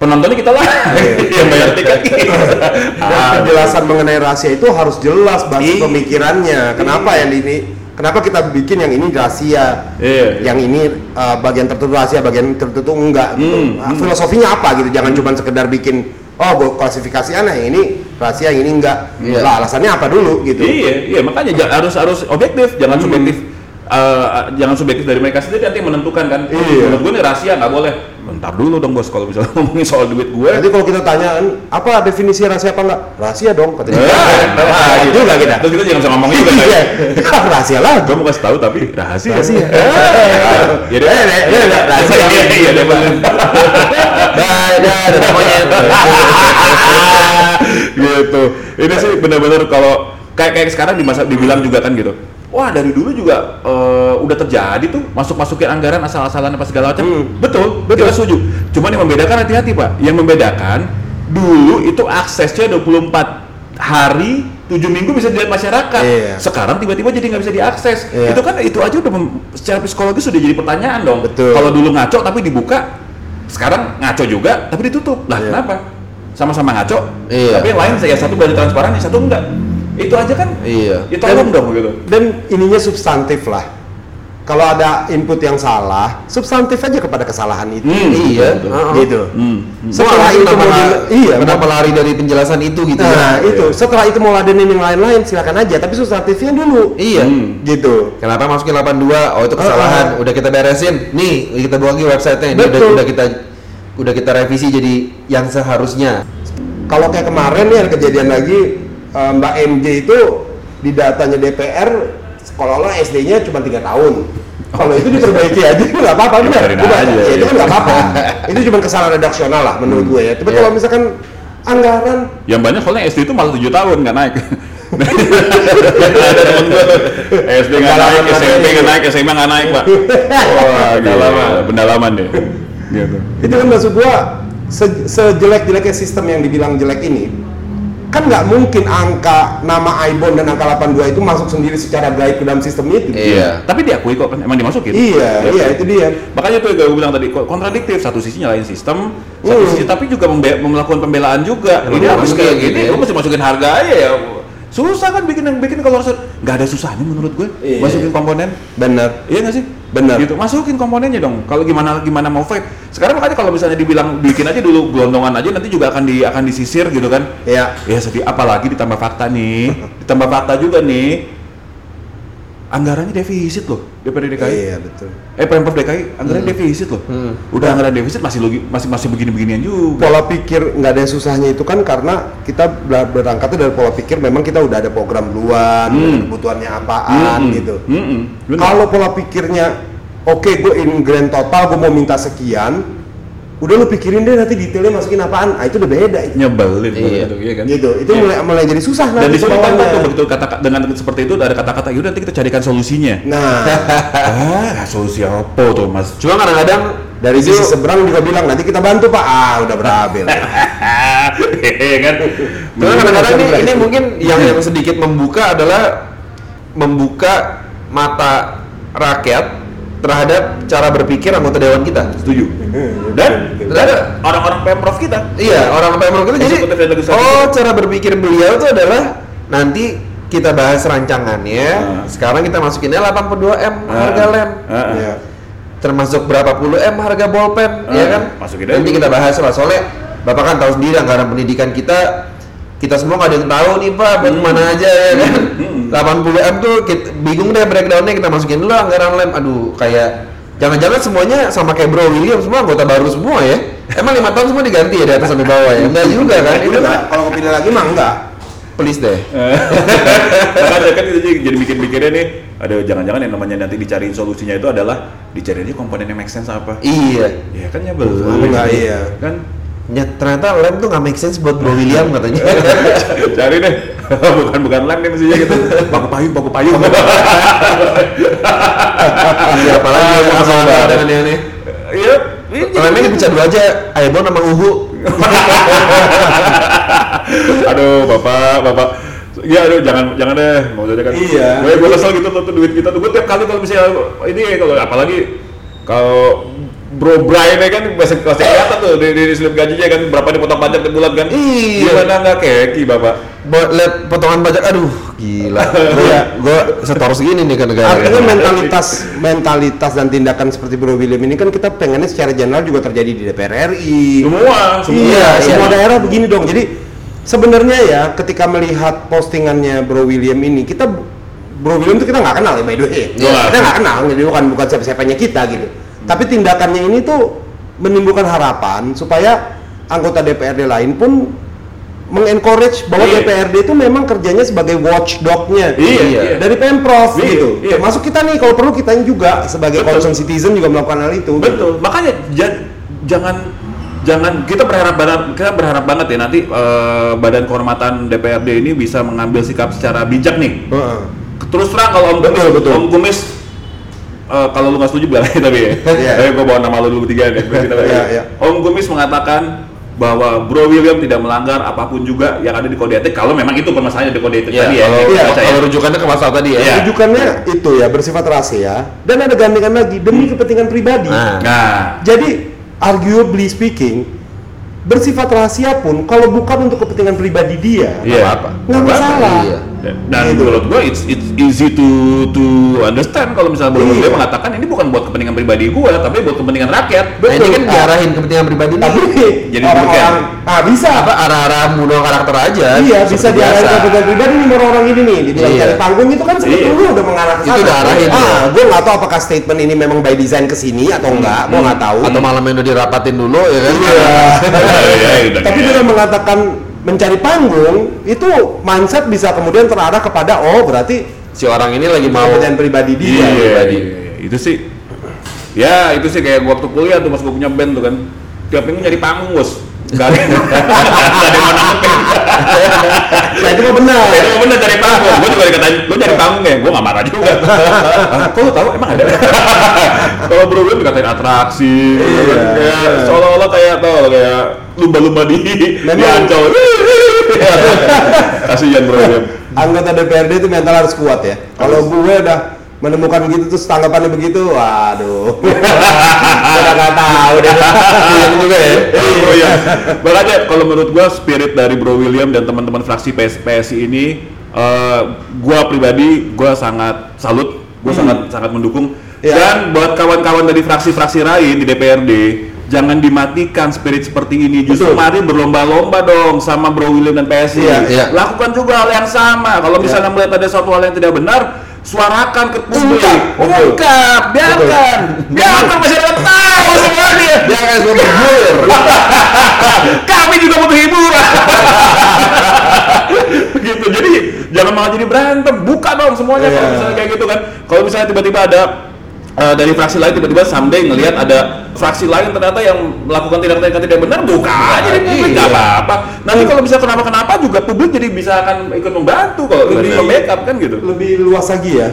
penontonnya kita lah *laughs* yang bayar tiket kita. *laughs* Dan Ah, penjelasan mengenai rahasia itu harus jelas basis Iya. pemikirannya. Kenapa yang ini? Kenapa kita bikin yang ini rahasia? Iya. Yang ini uh, bagian tertentu rahasia, bagian tertentu enggak. gitu. Hmm, Nah, hmm. Filosofinya apa gitu? Jangan cuma sekedar bikin oh gua klasifikasi aneh yang ini rahasia, yang ini enggak. Iya. Lah alasannya apa dulu gitu? Iya, iya makanya ja- harus harus objektif, jangan subjektif. Eh, jangan subjektif dari mereka sendiri nanti menentukan kan. Iya. Menurut gue ini rahasia nggak boleh. Bentar dulu dong bos kalau misalnya ngomongin soal duit gue. Nanti kalau kita tanya apa definisi rahasia apa enggak? Rahasia dong katanya. Eh, Nah, gitu juga kita. Terus kita jangan bisa ngomong juga kan. Iya. rahasia lah. Gue mau kasih tahu tapi rahasia. Rahasia. Ya deh. Eh, eh, eh, eh, rahasia. Iya, iya, deh, gitu. Ini sih benar-benar kalau kayak kayak sekarang di masa dibilang juga kan gitu. Wah dari dulu juga eh, udah terjadi tuh masuk masukin anggaran asal-asalan apa segala macam. Hmm. Betul, betul. Kita setuju. Cuman yang membedakan hati-hati pak. Yang membedakan dulu itu aksesnya 24 hari 7 minggu bisa dilihat masyarakat. Iya. Sekarang tiba-tiba jadi nggak bisa diakses. Iya. Itu kan itu aja udah secara psikologis sudah jadi pertanyaan dong. Betul. Kalau dulu ngaco tapi dibuka, sekarang ngaco juga tapi ditutup. Lah Iya. kenapa? Sama-sama ngaco, Iya. tapi yang lain saya satu berani transparan, yang satu enggak. Itu aja kan? Iya. Ya tolong dong gitu. Dan ininya substantif lah. Kalau ada input yang salah, substantif aja kepada kesalahan itu. Hmm, Iya. betul, Heeh. Gitu. Hmm. hmm. Setelah itu kenapa, mau di- iya, kenapa mau- lari dari penjelasan itu gitu Nah, ya? itu. Setelah itu mau ladenin yang lain-lain silakan aja, tapi substantifnya dulu. Iya. Hmm. Gitu. Kenapa masukin 82? Oh itu kesalahan. Ah. Udah kita beresin. Nih, kita buat lagi websitenya. Ini udah, udah kita udah kita revisi jadi yang seharusnya. Kalau kayak kemarin nih ada kejadian lagi eh, Mbak MJ itu di datanya DPR sekolah-olah SD-nya cuma tiga tahun. Kalau itu diperbaiki aja *laughs* nggak apa-apa benar. Aja, ya, itu iya. kan nggak apa-apa. *laughs* itu cuma kesalahan redaksional lah menurut gue ya. Tapi Iya. kalau misalkan anggaran Yang banyak soalnya SD itu malah 7 tahun nggak naik. Ada temen gue tuh, SD nggak naik, SMP nggak naik, SMA nggak naik pak. *laughs* Wah, pendalaman, pendalaman deh. Gitu. itu kan maksud gua se- sejelek-jeleknya sistem yang dibilang jelek ini kan nggak mungkin angka nama Ibon dan angka 82 itu masuk sendiri secara gaib ke dalam sistem itu. Iya. Tapi diakui kok kan, emang dimasukin. Iya, Ya. iya itu dia. Makanya tuh gue bilang tadi kok kontradiktif satu sisi nyalain sistem, satu Hmm. sisi tapi juga membe- melakukan pembelaan juga. Ini masukin kayak gitu gini, ya? lu mesti masukin harga aja ya. Susah kan bikin yang bikin kalau harus nggak ada susahnya menurut gue Iya. masukin komponen. Benar. Iya nggak sih? Benar. Gitu, masukin komponennya dong. Kalau gimana gimana mau fight. Sekarang makanya kalau misalnya dibilang bikin aja dulu gelondongan aja nanti juga akan di akan disisir gitu kan. Iya. Ya sedih apalagi ditambah fakta nih. ditambah fakta juga nih. Anggarannya defisit loh DPRD DKI. Iya, betul. Eh Pemprov DKI anggaran defisit loh. Hmm. Udah anggaran defisit masih logi, masih masih begini-beginian juga. Pola pikir nggak ada susahnya itu kan karena kita ber- berangkatnya dari pola pikir memang kita udah ada program duluan, Hmm. kebutuhannya apaan Mm-mm. gitu. Bener. Kalau pola pikirnya oke gue in grand total gue mau minta sekian, udah lu pikirin deh nanti detailnya masukin apaan, ah itu udah beda itu. nyebelin Iya. gitu, iya kan? Gitu, itu Iya. mulai mulai jadi susah dan nanti di kan bawahnya. tuh begitu kata dengan seperti itu ada kata-kata yaudah nanti kita carikan solusinya. Nah, *laughs* ah, solusi apa tuh mas? Cuma kadang-kadang dari sisi seberang juga bilang nanti kita bantu pak, ah udah berabil. Hehe *laughs* kan? Cuma kadang-kadang ini, ini mungkin yang yang sedikit membuka adalah membuka mata rakyat terhadap cara berpikir anggota dewan kita. Setuju. Dan dan orang-orang pemprov kita. Iya, orang pemprov kita jadi oh cara berpikir beliau itu adalah nanti kita bahas rancangannya. Ah. Sekarang kita masukinnya 82M harga lem. Ah, ah. Iya. Termasuk berapa puluh M harga bolpen, Ah, ya kan? masukin Nanti kita bahas lah soalnya Bapak kan tahu sendiri anggaran pendidikan kita kita semua nggak ada yang tahu nih Pak, buat Hmm. ke mana aja ya kan? 80 M tuh kita, bingung deh breakdownnya kita masukin dulu anggaran lem. Aduh, kayak jangan-jangan semuanya sama kayak Bro William semua anggota baru semua ya? Emang lima tahun semua diganti ya dari atas sampai bawah ya? Enggak juga kan? Itu kan kalau kepilih lagi mah enggak. please deh. *laughs* Makanya kan itu jadi, jadi mikir-mikirnya nih, ada jangan-jangan yang namanya nanti dicariin solusinya itu adalah dicari aja komponen yang make sense apa. Iya. Ya kan nyebel. Enggak, iya. Kan Ya, ternyata lem tuh nggak make sense buat Bro William katanya. *laughs* cari deh. *laughs* bukan bukan lem nih mestinya gitu. Paku payung, paku payung. *laughs* Iya, apalagi yang mau sama ini nih. Iya, ini jadi- Lemnya dipecah dua aja, Aibon sama Uhu. aduh bapak bapak Iya, aduh jangan jangan deh, mau jadi kan. Iya. Gue gue kesel gitu tuh, tuh duit kita tuh. Gue tiap kali kalau misalnya ini kalau apalagi kalau Bro Brian ya kan masih masih kelihatan tuh di, di, di slip gajinya kan berapa dipotong pajak tiap bulan kan Iya. gimana nggak keki bapak Buat lihat potongan pajak, aduh gila. *laughs* Gue gue setor segini nih ke negara. Artinya mentalitas mentalitas dan tindakan seperti Bro William ini kan kita pengennya secara general juga terjadi di DPR RI. semua semua Iya, iya. semua daerah begini dong. Jadi sebenarnya ya ketika melihat postingannya Bro William ini kita Bro William itu kita nggak kenal ya by the way. Iya. Kita nggak kenal, jadi bukan bukan siapa-siapanya kita gitu. Tapi tindakannya ini tuh menimbulkan harapan supaya anggota DPRD lain pun mengencourage bahwa Iya. DPRD itu memang kerjanya sebagai watchdognya Iya, iya. dari pemprov Iya, gitu. iya. Termasuk kita nih kalau perlu kita juga sebagai Betul. concerned citizen juga melakukan hal itu. Betul. Makanya ja- jangan jangan kita berharap banget kita berharap banget ya nanti eh, Badan Kehormatan DPRD ini bisa mengambil sikap secara bijak nih. Heeh. Terus terang kalau Om Betul, Kumis, betul. Om Kumis eh, kalau lu nggak setuju bilang aja tapi ya. Iya. Tapi gua bawa nama lu dulu tiga nih. biar kita. Iya, iya. Om Kumis mengatakan bahwa Bro William tidak melanggar apa pun juga yang ada di kode etik kalau memang itu permasalahannya di kode etik Iya, tadi ya. kalau, iya, ya. kalau rujukannya ke masalah tadi ya. Iya. Rujukannya itu ya bersifat rahasia dan ada gandengan lagi demi kepentingan pribadi. Nah. Nah, Jadi arguably speaking bersifat rahasia pun kalau bukan untuk kepentingan pribadi dia Iya. apa-apa. nggak masalah. Iya. Dan, dan Gitu. menurut gua it's, it's easy to to understand kalau misalnya Bro Iya. Mengatakan ini bukan buat kepentingan pribadi gua tapi buat kepentingan rakyat. Nah, ini kan Betul. diarahin kepentingan pribadi. Tapi *laughs* Jadi orang-orang ah bisa apa arah-arah mudah karakter aja. Iya bisa diarahin ke kepentingan pribadi nih orang ini nih dibilang Iya. cari panggung itu kan sebetulnya udah mengarah ke Itu sana. udah arahin, Ah, ya. gue nggak tahu apakah statement ini memang by design ke sini atau enggak, gue nggak tahu. Atau malam udah dirapatin dulu ya kan. Iya. *laughs* Ya, udah Tapi dengan mengatakan mencari panggung itu mindset bisa kemudian terarah kepada oh berarti Si orang ini lagi mau kepentingan pribadi dia. Iya, pribadi. itu sih. Ya, itu sih kayak gua waktu kuliah tuh pas gua punya band tuh kan. Tiap minggu nyari panggung, Bos. Gak ada yang *laughs* nanggepin. Nah itu mah benar. Itu mah bener cari panggung. Gua juga dikatain, lu nyari panggung ya? Gua gak marah juga. *laughs* Kok lu tahu emang ada? *laughs* Kalau bro gue dikatain atraksi, Iya. kayak seolah-olah kayak tau kayak lumba-lumba di di Memang- ancol. *laughs* Kasihan bro. Anggota DPRD itu mental harus kuat ya. Kalau gue udah menemukan begitu terus tanggapannya begitu, waduh. *laughs* Udah nggak tahu deh. Iya juga ya. Oh *laughs* iya. Makanya kalau menurut gua spirit dari Bro William dan teman-teman fraksi PS, PSI ini eh, gua pribadi gua sangat salut, gua sangat sangat mendukung. Iya. Dan buat kawan-kawan dari fraksi-fraksi lain di DPRD, jangan dimatikan spirit seperti ini. Justru Betul. mari berlomba-lomba dong sama Bro William dan PSI. Iya, iya. Lakukan juga hal yang sama. Kalau misalnya melihat ada suatu hal yang tidak benar, suarakan ke publik. Ungkap. Biarkan. Biarkan *laughs* masyarakat tahu semuanya. Jangan bergulir. Kami juga butuh hiburan. *laughs* gitu. Jadi jangan malah jadi berantem. Buka dong semuanya kalau Iya. misalnya kayak gitu kan. Kalau misalnya tiba-tiba ada eh, dari fraksi lain tiba-tiba someday ngelihat ada fraksi lain ternyata yang melakukan tindakan yang tidak benar buka aja di publik nggak Iya. apa-apa nanti kalau bisa kenapa-kenapa juga publik jadi bisa akan ikut membantu kalau lebih membackup kan gitu Lebih luas lagi ya.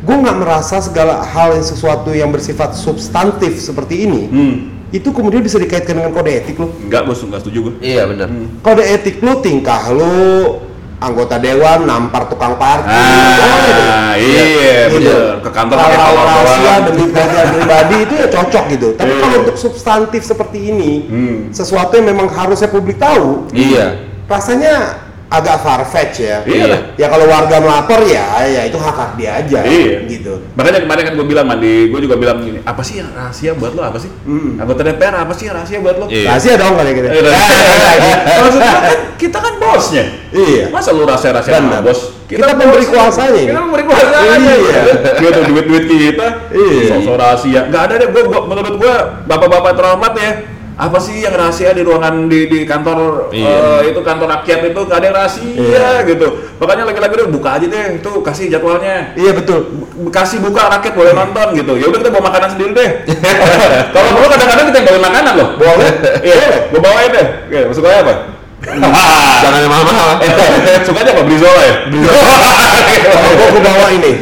Gue nggak merasa segala hal yang sesuatu yang bersifat substantif seperti ini hmm. itu kemudian bisa dikaitkan dengan kode etik lo. nggak bos nggak setuju gue Iya benar. Kode etik lo tingkah lo anggota dewan nampar tukang parkir. boleh ah iya Gitu. bener ke kantor pakai kolor rahasia demi kepentingan pribadi itu ya cocok gitu. Tapi Iya. kalau untuk substantif seperti ini, Hmm. sesuatu yang memang harusnya publik tahu, Iya. rasanya agak farfetch ya. Iya lah. Ya kalau warga melapor ya, ya itu hak hak dia aja. Iya. Gitu. Makanya kemarin kan gue bilang mandi, gue juga bilang gini, apa sih yang rahasia buat lo? Apa sih? Mm. Anggota DPR apa sih yang rahasia buat lo? Iya. Rahasia dong kali gitu. Eh, rahasia. *laughs* Maksud gua kan kita kan bosnya. Iya. Masa lu rahasia-rahasia sama Benar. bos? Kita memberi bosnya. kuasanya ini. Kita memberi kuasanya. Iya. Gitu duit-duit kita. Iya. Sosok rahasia. Gak ada deh. Gua, gua menurut gua bapak-bapak terhormat ya. Apa sih yang rahasia di ruangan di, di kantor Iya. eh, itu kantor rakyat itu gak ada yang rahasia Iya. gitu. Makanya lagi-lagi deh buka aja deh itu kasih jadwalnya. Iya betul. kasih buka rakyat boleh nonton gitu ya udah kita bawa makanan sendiri deh *laughs* kalau perlu kadang-kadang kita yang bawa makanan loh Boleh. iya gue bawain deh Oke, suka apa *laughs* Jangan yang mahal-mahal. *laughs* sukanya apa brizola ya Gue gue bawa ini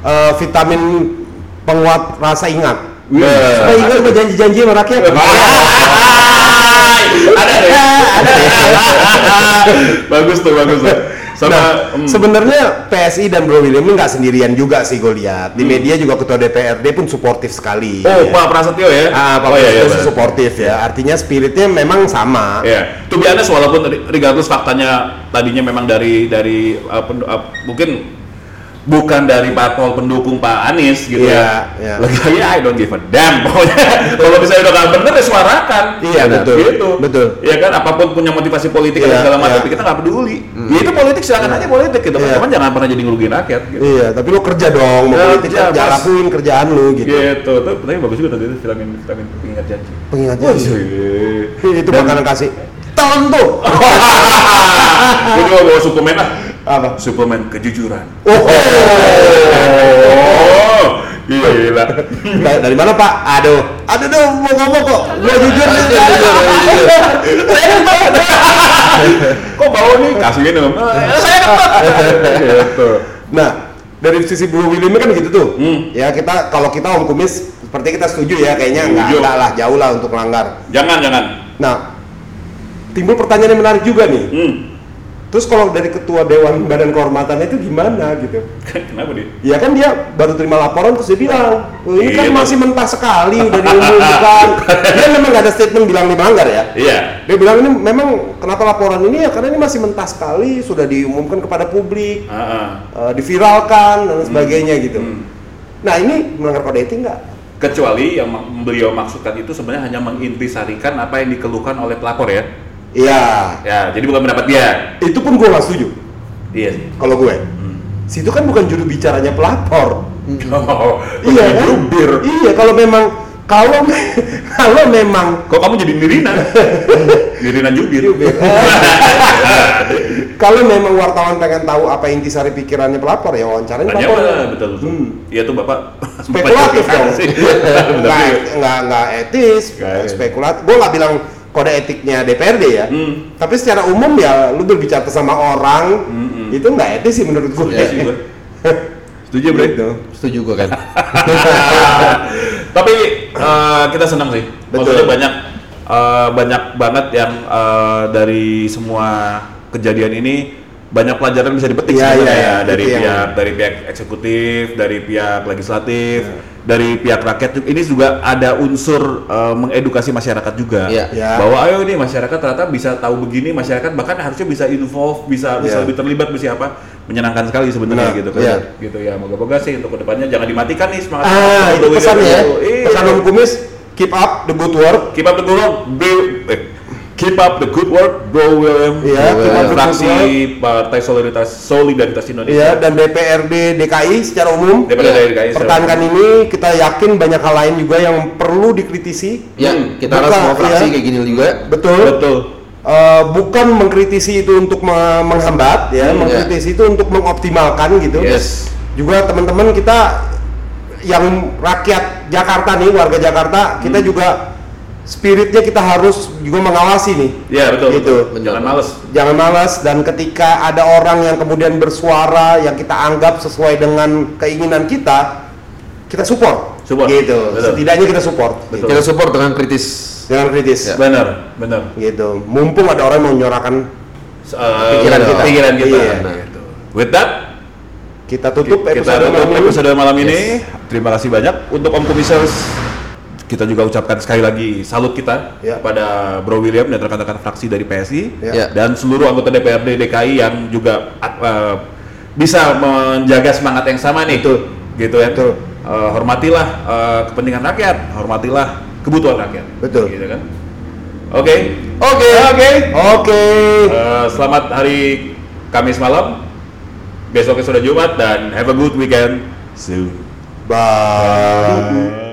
eh, vitamin penguat rasa ingat. Iya. Supaya ingat sama janji-janji sama rakyat. ada deh *laughs* bagus tuh bagus tuh Sama, nah, hmm. sebenarnya PSI dan Bro William ini nggak sendirian juga sih gue lihat. Di media juga ketua DPRD pun suportif sekali. Hmm. Oh, ya. Pak Prasetyo ya? Ah, Pak oh, iya, iya, Prasetyo benar. suportif ya. Artinya spiritnya memang sama. Ya, to be honest, walaupun regardless faktanya tadinya memang dari dari uh, pen- uh, mungkin bukan dari parpol pendukung Pak Anies gitu Iya, iya. ya. Lagi-lagi I don't give a damn *laughs* pokoknya. Kalau misalnya udah nggak bener ya suarakan. Iya, betul. Gitu. Betul. Iya kan, apa pun punya motivasi politik Iya, dan segala macam, iya. kita nggak peduli. Ya itu politik silakan aja politik gitu. Iya. Cuman jangan pernah jadi ngerugiin rakyat gitu. Iya, tapi lo kerja dong, mau Ya, politik kerja, lakuin kerjaan lu gitu. Gitu, tuh, tapi bagus juga tadi itu vitamin vitamin pengingat janji. Pengingat janji. iya. *laughs* Itu makanan kasih. Tahun tuh. Gue juga bawa suplemen lah. Apa? Suplemen kejujuran. Oh, Oh, gila. Da- dari mana Pak? Aduh, aduh dong mau ngomong kok. Gua jujur nih. Kok bau nih? Kasih minum. Gitu. Nah, dari sisi Bro William kan gitu tuh. Hmm. Ya kita kalau kita Om Kumis seperti kita setuju ya kayaknya enggak, Setuju. enggak lah jauh lah untuk melanggar. Jangan, jangan. Nah, timbul pertanyaan yang menarik juga nih. Hmm. Terus kalau dari ketua Dewan Badan Kehormatan itu gimana gitu? Kenapa dia? Ya kan dia baru terima laporan terus dia bilang, "Oh, ini kan Iya. masih mentah sekali udah diumumkan. *laughs* dia memang nggak ada statement bilang dilanggar ya. Iya. Dia bilang ini memang kenapa laporan ini ya karena ini masih mentah sekali sudah diumumkan kepada publik, Ah, ah. eh, diviralkan dan sebagainya gitu. Hmm. Nah ini melanggar kode etik nggak? Kecuali yang beliau maksudkan itu sebenarnya hanya mengintisarikan apa yang dikeluhkan oleh pelapor ya. Iya. Ya, jadi bukan pendapat dia. Itu pun gue nggak setuju. Iya sih. Kalau gue, situ kan bukan juru bicaranya pelapor. *laughs* Oh, iya kan? jubir. Iya kalau memang kalau *laughs* kalau memang Kok kamu jadi Nirina? *laughs* Nirina jubir. kalau memang wartawan pengen tahu apa intisari pikirannya pelapor ya wawancarain Tanya pelapor. betul, betul. betul. Hmm. Iya tuh Bapak. Spekulatif dong. Sih. nggak nggak nggak etis, Nggak etis. spekulatif. Gue nggak bilang kode etiknya DPRD ya. Hmm. Tapi secara umum ya lu berbicara sama orang Hmm, itu nggak etis sih menurut gue. Iya sih gue. *laughs* Setuju, Bre? Gitu. Setuju gua kan. *laughs* Tapi eh, kita senang sih. Maksudnya Betul. banyak eh, banyak banget yang eh, dari semua kejadian ini banyak pelajaran bisa dipetik Iya, sebenarnya iya, ya itu dari yang- pihak dari pihak eksekutif, dari pihak legislatif, Iya. dari pihak rakyat. Ini juga ada unsur eh, mengedukasi masyarakat juga Iya. Iya. bahwa ayo nih masyarakat ternyata bisa tahu begini, masyarakat bahkan harusnya bisa involve, bisa bisa Iya. lebih terlibat, bisa apa? Menyenangkan sekali sebenarnya Benar, gitu kan. iya. Gitu ya, moga-moga sih untuk ke depannya jangan dimatikan nih semangat. Ah, itu pesannya ya. Iya. Pesan Om Kumis, keep up the good work. Keep up the good work, bro. Eh, keep up the good work, bro William. Iya, good fraksi. Partai Solidaritas Solidaritas Indonesia. Iya, dan DPRD DKI secara umum DPRD DKI secara pertahankan ini kita yakin banyak hal lain juga yang perlu dikritisi. Ya, Hmm. kita harus semua fraksi iya. kayak gini juga. Betul. Betul. Eh, bukan mengkritisi itu untuk me- menghambat ya, Hmm, mengkritisi itu untuk mengoptimalkan gitu. Yes. Juga teman-teman kita yang rakyat Jakarta nih, warga Jakarta, kita Hmm. juga spiritnya kita harus juga mengawasi nih. Iya betul. Gitu. betul. Jangan males. Jangan malas dan ketika ada orang yang kemudian bersuara yang kita anggap sesuai dengan keinginan kita, kita support. Support. Gitu. Betul. Setidaknya kita support. Betul. Kita support dengan kritis. Jangan kritis. Benar, benar. Gitu. Mumpung ada orang yang mau menyuarakan Eh, Pikiran kita. Pikiran kita. Iya. Gitu. With that, kita tutup kita episode tutup malam ini. episode malam ini. Terima kasih banyak untuk Om Komisaris. Kita juga ucapkan sekali lagi salut kita Ya. kepada Bro William dan rekan-rekan fraksi dari PSI Ya. dan seluruh anggota DPRD DKI yang juga uh, bisa menjaga semangat yang sama nih. Betul. Gitu ya. Betul. Uh, hormatilah uh, kepentingan rakyat, hormatilah kebutuhan rakyat. Betul. Gitu kan. Oke. Oke. Oke. Oke. Uh, selamat hari Kamis malam. Besoknya sudah Jumat dan have a good weekend. See you. Bye.